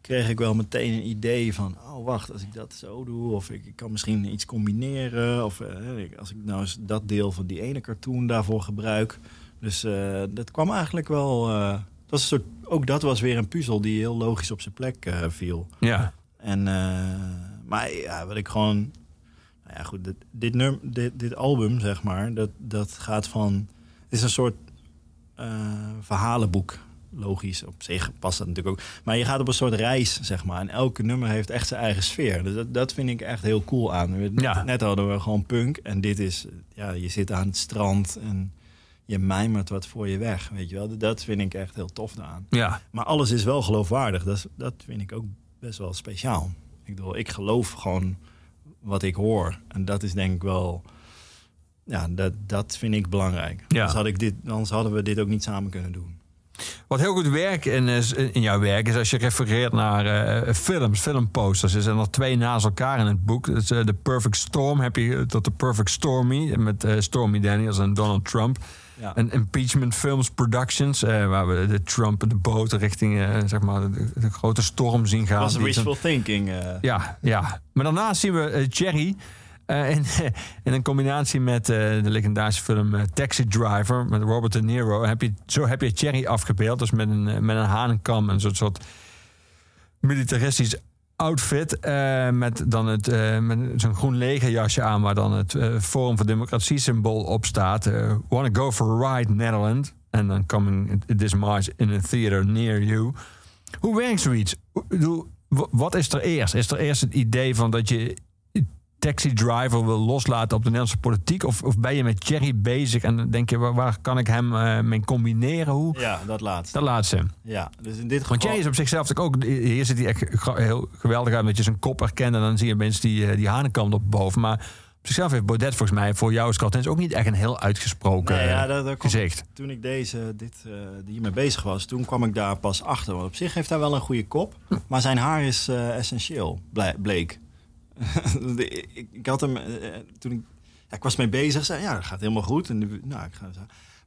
kreeg ik wel meteen een idee van... oh, wacht, als ik dat zo doe... of ik, ik kan misschien iets combineren... of eh, als ik nou eens dat deel van die ene cartoon daarvoor gebruik... Dus eh, dat kwam eigenlijk wel... eh, dat was een soort, ook dat was weer een puzzel die heel logisch op zijn plek eh, viel. Ja. En, maar ja, wat ik gewoon... Nou ja, goed, dit, dit, num, dit, dit album, zeg maar, dat, dat gaat van... Het is een soort verhalenboek. Logisch, op zich past dat natuurlijk ook. Maar je gaat op een soort reis, zeg maar. En elke nummer heeft echt zijn eigen sfeer. Dus dat, dat vind ik echt heel cool aan. Ja. Net hadden we gewoon punk. En dit is, ja, je zit aan het strand en je mijmert wat voor je weg. Weet je wel, dat vind ik echt heel tof aan. Ja. Maar alles is wel geloofwaardig. Dat, dat vind ik ook best wel speciaal. Ik bedoel, ik geloof gewoon wat ik hoor. En dat is denk ik wel... Ja, dat, dat vind ik belangrijk. Ja. Anders, had ik dit, anders hadden we dit ook niet samen kunnen doen. Wat heel goed werkt in, in jouw werk is als je refereert naar eh, films, filmposters. Er zijn er twee naast elkaar in het boek. Eh, The Perfect Storm heb je tot The Perfect Stormy met eh, Stormy Daniels en Donald Trump. Ja. En Impeachment Films Productions, eh, waar we de Trump en de boot richting eh, zeg maar de, de grote storm zien gaan. Dat was zo'n- wishful thinking. eh. ja, ja. Maar daarnaast zien we Cherry in, in een combinatie met de legendarische film Taxi Driver met Robert De Niro. Heb je, zo heb je Cherry afgebeeld, dus met een, met een hanenkam, een soort, soort militaristisch outfit. eh, met dan het, eh, met zo'n groen legerjasje aan waar dan het eh, Forum voor Democratie symbool op staat. Wanna go for a ride, Netherlands. En dan coming this March in a theater near you. Hoe werkt zoiets? Wat is er eerst? Is er eerst het idee van dat je taxi driver wil loslaten op de Nederlandse politiek? Of, of ben je met Thierry bezig en dan denk je, waar, waar kan ik hem eh, mee combineren? Hoe? Ja, dat laatste. Dat laatste. Ja, dus in dit geval... Want jij is op zichzelf ook, hier zit hij echt heel geweldig uit met je zijn kop herkennen. En dan zie je mensen die, eh, die hanenkant op boven. Maar op zichzelf heeft Baudet volgens mij voor jou als cartoonist ook niet echt een heel uitgesproken Nee, ja, eh, daar, daar kwam- gezicht. Toen ik deze, dit, eh hiermee bezig was, toen kwam ik daar pas achter. Want op zich heeft hij wel een goede kop. Maar zijn haar is eh, essentieel, bleek. Ik, ik had hem, eh, toen ik, ja, ik was mee bezig, zei ja, dat gaat helemaal goed. En, nou, ik ga.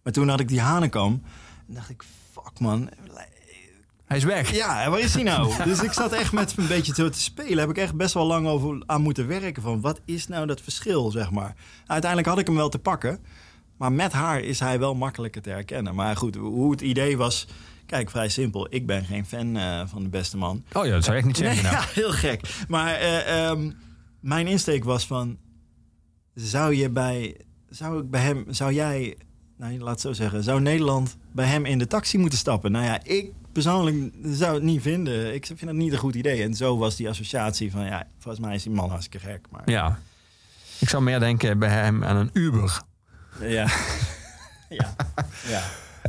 Maar toen had ik die hanenkam. En dacht ik, fuck man. Hij is weg. Ja, waar is hij nou? dus ik zat echt met een beetje zo te spelen. Heb ik echt best wel lang over aan moeten werken. Van wat is nou dat verschil, zeg maar. Uiteindelijk had ik hem wel te pakken. Maar met haar is hij wel makkelijker te herkennen. Maar goed, hoe het idee was... Kijk, vrij simpel. Ik ben geen fan eh, van de beste man. Oh ja, dat zou ik echt niet zeggen. Nee, nou. ja, heel gek. Maar eh, ehm, mijn insteek was van... Zou je bij... Zou ik bij hem... Zou jij... Nou, laat het zo zeggen. Zou Nederland bij hem in de taxi moeten stappen? Nou ja, ik persoonlijk zou het niet vinden. Ik vind het niet een goed idee. En zo was die associatie van... Ja, volgens mij is die man hartstikke gek. Maar Ja. Ik zou meer denken bij hem aan een Uber. ja... ja. ja.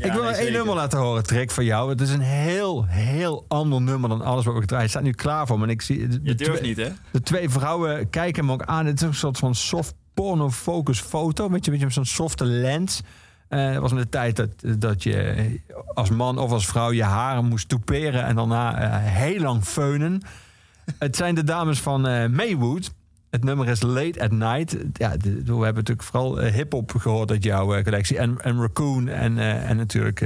Ik wil nee, één zeker. nummer laten horen, Trick, van jou. Het is een heel, heel ander nummer dan alles wat we gedraaid. Hij staat nu klaar voor me. En ik zie de, Je durft niet, hè? De twee vrouwen kijken me ook aan. Het is een soort van soft porno focus foto. Weet je, met zo'n softe lens. Het was met de tijd dat, dat je als man of als vrouw je haren moest toeperen en daarna eh, heel lang feunen. Het zijn de dames van eh, Maywood. Het nummer is Late at Night. Ja, we hebben natuurlijk vooral eh, hip-hop gehoord uit jouw eh, collectie. En, en Raccoon en, eh, en natuurlijk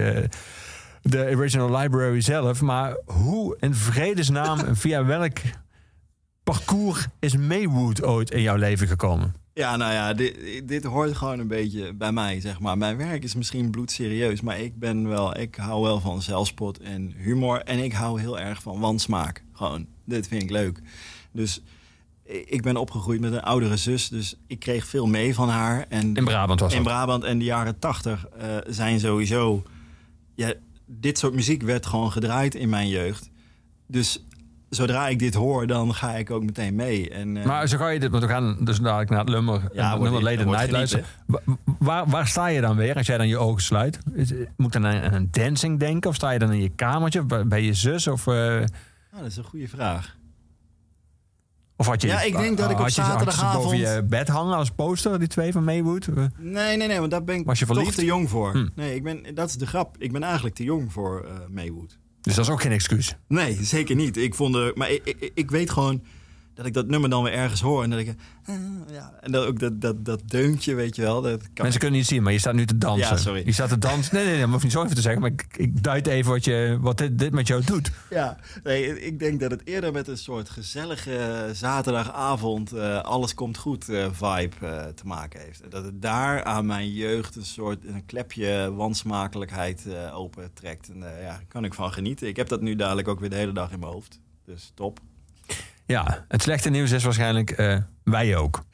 de Original Library zelf. Maar hoe in vredesnaam, via welk parcours is Maywood ooit in jouw leven gekomen? Ja, nou ja, dit, dit hoort gewoon een beetje bij mij, zeg maar. Mijn werk is misschien bloedserieus, maar ik ben wel, ik hou wel van zelfspot en humor. En ik hou heel erg van wansmaak. Gewoon, dit vind ik leuk. Dus ik ben opgegroeid met een oudere zus, dus ik kreeg veel mee van haar. En In Brabant was In dat? Brabant en de jaren tachtig eh, zijn sowieso ja, dit soort muziek werd gewoon gedraaid in mijn jeugd. Dus zodra ik dit hoor, dan ga ik ook meteen mee. En, eh, Maar zo ga je dit, want we gaan dus dadelijk naar het nummer, Ja, het nummer Night luisteren. Wa- Waar, waar sta je dan weer als jij dan je ogen sluit? Moet dan aan een dancing denken? Of sta je dan in je kamertje bij, je zus? Of, eh, ah, dat is een goede vraag. Of had je, Ja, ik denk dat ik op zaterdagavond- boven je bed hangen als poster, die twee van Maywood? Eh, Nee, nee, nee, want daar ben ik Was je toch te jong voor. Hm. Nee, ik ben, dat is de grap. Ik ben eigenlijk te jong voor Maywood. Dus dat is ook geen excuus. Nee, zeker niet. Ik vond er, maar ik, ik, ik weet gewoon dat ik dat nummer dan weer ergens hoor. En dat ik... eh, ja, en dan ook dat, dat, dat deuntje, weet je wel. Dat kan Mensen kunnen niet zien, maar je staat nu te dansen. Ja, sorry. Je staat te dansen. Nee, nee, nee, dat hoef niet zo even te zeggen. Maar ik, ik duid even wat, je, wat dit, dit met jou doet. Ja, nee, ik denk dat het eerder met een soort gezellige zaterdagavond, eh, alles komt goed eh, vibe te maken heeft. Dat het daar aan mijn jeugd een soort een klepje wansmakelijkheid eh opentrekt. En eh, ja, daar kan ik van genieten. Ik heb dat nu dadelijk ook weer de hele dag in mijn hoofd. Dus top. Ja, het slechte nieuws is waarschijnlijk eh, wij ook.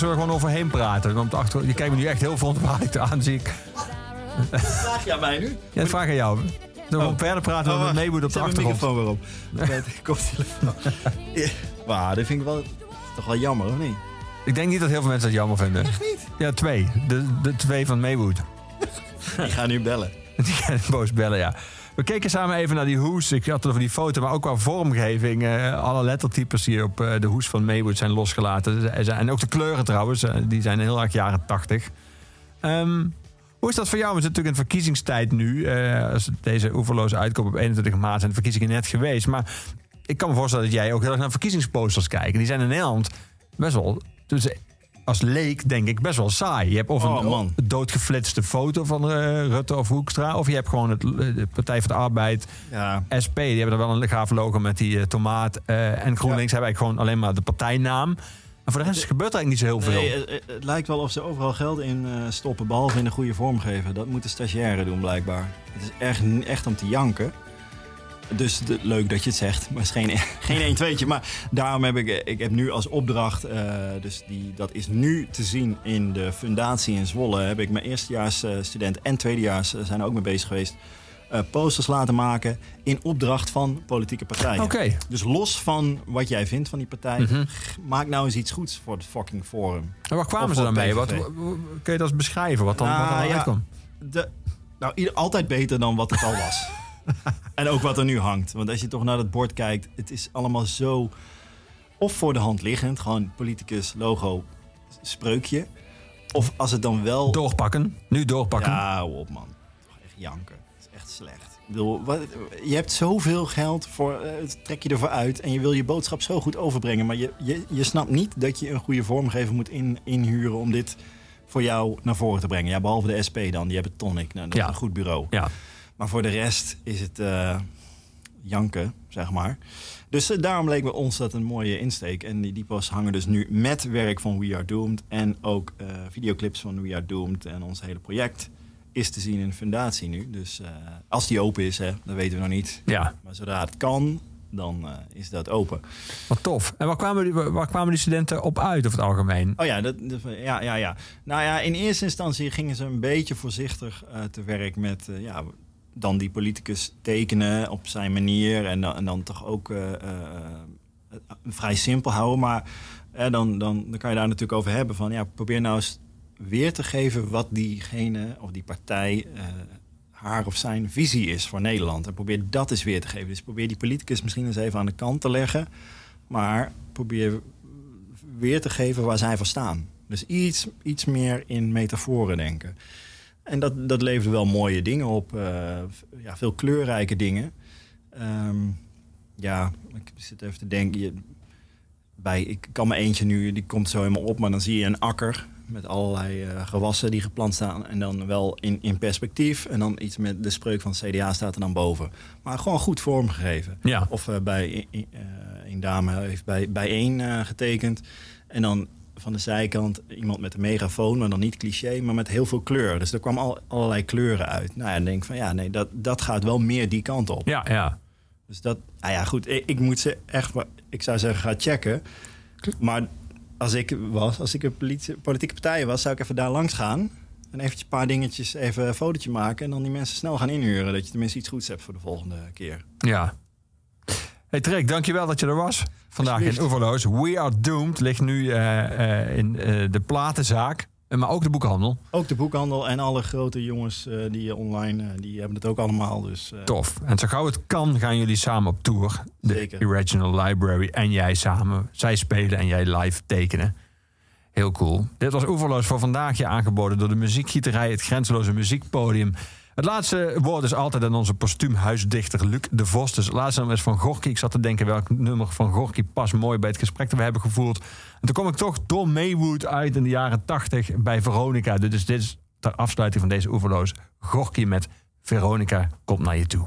We er gewoon overheen praten? Want achter, je kijkt me nu echt heel verontwaardigd aan, zie ik. Vraag jij mij nu? Ja, dat vraag aan jou. Dan Oh. verder praten we Oh, met wacht. Maywood op de achtergrond. microfoon weer op. Met koptelefoon. Ja, Maar dat vind ik wel, toch wel jammer, of niet? Ik denk niet dat heel veel mensen dat jammer vinden. Echt niet? Ja, twee. De, de twee van Maywood. Ik ga nu bellen. Die gaan boos bellen, ja. We keken samen even naar die hoes. Ik had het over die foto, maar ook qua vormgeving. Eh, alle lettertypes hier op eh, de hoes van Maywood zijn losgelaten. En ook de kleuren trouwens, eh, die zijn heel erg jaren tachtig. Ehm, hoe is dat voor jou? We zitten natuurlijk in verkiezingstijd nu. Als deze oeverloze uitkoop op 21 maart zijn de verkiezingen net geweest. Maar ik kan me voorstellen dat jij ook heel erg naar verkiezingsposters kijkt. Die zijn in Nederland best wel... Dus als leek denk ik best wel saai. Je hebt of Oh, een man. doodgeflitste foto van eh, Rutte of Hoekstra... of je hebt gewoon het, de Partij voor de Arbeid, Ja. SP... die hebben er wel een gaaf logo met die eh, tomaat. eh, en GroenLinks hebben eigenlijk gewoon alleen maar de partijnaam. En voor de rest gebeurt er eigenlijk niet zo heel veel. Nee, het, lijkt wel of ze overal geld in eh, stoppen, behalve in de goede vorm geven. Dat moeten stagiairen doen, blijkbaar. Het is echt, echt om te janken. Dus de- leuk dat je het zegt, maar het is geen, geen 1 2 Maar daarom heb ik, eh, ik heb nu als opdracht, eh, dus die, dat is nu te zien in de fundatie in Zwolle, heb ik mijn eerstejaars eh, student en tweedejaars zijn er ook mee bezig geweest. posters laten maken in opdracht van politieke partijen. Oké. Dus los van wat jij vindt van die partij, Mhm. maak nou eens iets goeds voor het fucking forum. En waar kwamen ze dan mee? Wat, kun je dat eens beschrijven? Wat dan, wat Nou, dan ja, uitkwam? De, nou, ieder, altijd beter dan wat het al was. en ook wat er nu hangt. Want als je toch naar het bord kijkt, het is allemaal zo... Of voor de hand liggend, gewoon politicus, logo, spreukje. Of als het dan wel... Doorpakken. Nu doorpakken. Ja, hou op man. Toch Echt janken. Het is echt slecht. Ik bedoel, wat, je hebt zoveel geld, voor, eh, trek je ervoor uit... en je wil je boodschap zo goed overbrengen... maar je, je, je snapt niet dat je een goede vormgever moet in, inhuren... om dit voor jou naar voren te brengen. Ja, behalve de SP dan, die hebben Tonic. Nou, dat Ja. is een goed bureau. Ja. Maar voor de rest is het eh, janken, zeg maar. Dus eh, daarom leek me ons dat een mooie insteek. En die, die posts hangen dus nu met werk van We Are Doomed... en ook eh, videoclips van We Are Doomed. En ons hele project is te zien in de fundatie nu. Dus als die open is, hè, dat weten we nog niet. Ja. Maar zodra het kan, dan is dat open. Wat tof. En waar kwamen, die, waar kwamen die studenten op uit over het algemeen? Oh ja, dat, dat- ja, ja, ja. Nou ja, in eerste instantie gingen ze een beetje voorzichtig te werk met... ja, dan die politicus tekenen op zijn manier. En dan, en dan toch ook eh, eh, vrij simpel houden. Maar eh, dan, dan, dan kan je daar natuurlijk over hebben van ja, probeer nou eens weer te geven wat diegene of die partij eh, haar of zijn visie is voor Nederland. En probeer dat eens weer te geven. Dus probeer die politicus misschien eens even aan de kant te leggen. Maar probeer weer te geven waar zij voor staan. Dus iets, iets meer in metaforen denken. En dat, dat levert wel mooie dingen op. eh, ja, veel kleurrijke dingen. Ehm, ja, ik zit even te denken. Je, bij, ik kan me eentje nu, die komt zo helemaal op, maar dan zie je een akker met allerlei eh, gewassen die geplant staan. En dan wel in, in perspectief. En dan iets met de spreuk van het CDA staat er dan boven. Maar gewoon goed vormgegeven. Ja. Of eh, bij een dame heeft bij, bij één getekend. En dan van de zijkant iemand met een megafoon, maar dan niet cliché, maar met heel veel kleur. Dus er kwam al, allerlei kleuren uit. Nou ja, dan denk ik van ja, nee, dat, dat gaat wel meer die kant op. Ja, ja. Dus dat, nou ja, goed, ik, ik moet ze echt, ik zou zeggen, ga checken. Maar als ik was, als ik een politie- politieke partij was, zou ik even daar langs gaan. En eventjes een paar dingetjes, even een fotootje maken. En dan die mensen snel gaan inhuren. Dat je tenminste iets goeds hebt voor de volgende keer. Ja. Hey Trek, dankjewel dat je er was. Vandaag in. Oeverloos. We Are Doomed ligt nu eh, eh, in eh, de platenzaak. Maar ook de boekhandel. Ook de boekhandel en alle grote jongens die online, die hebben het ook allemaal. Dus Tof. En zo gauw het kan, gaan jullie samen op tour. De Zeker. Original Library en jij samen. Zij spelen en jij live tekenen. Heel cool. Dit was Oeverloos voor vandaag je aangeboden door de muziekgieterij, het grenzeloze muziekpodium. Het laatste woord is altijd aan onze postuumhuisdichter Luc de Vos. Dus het laatste nummer is van Gorky. Ik zat te denken welk nummer van Gorky past mooi bij het gesprek dat we hebben gevoerd. En toen kom ik toch Don Maywood uit in de jaren 80 bij Veronica. Dus dit is ter afsluiting van deze Oeverloos. Gorky met Veronica komt naar je toe.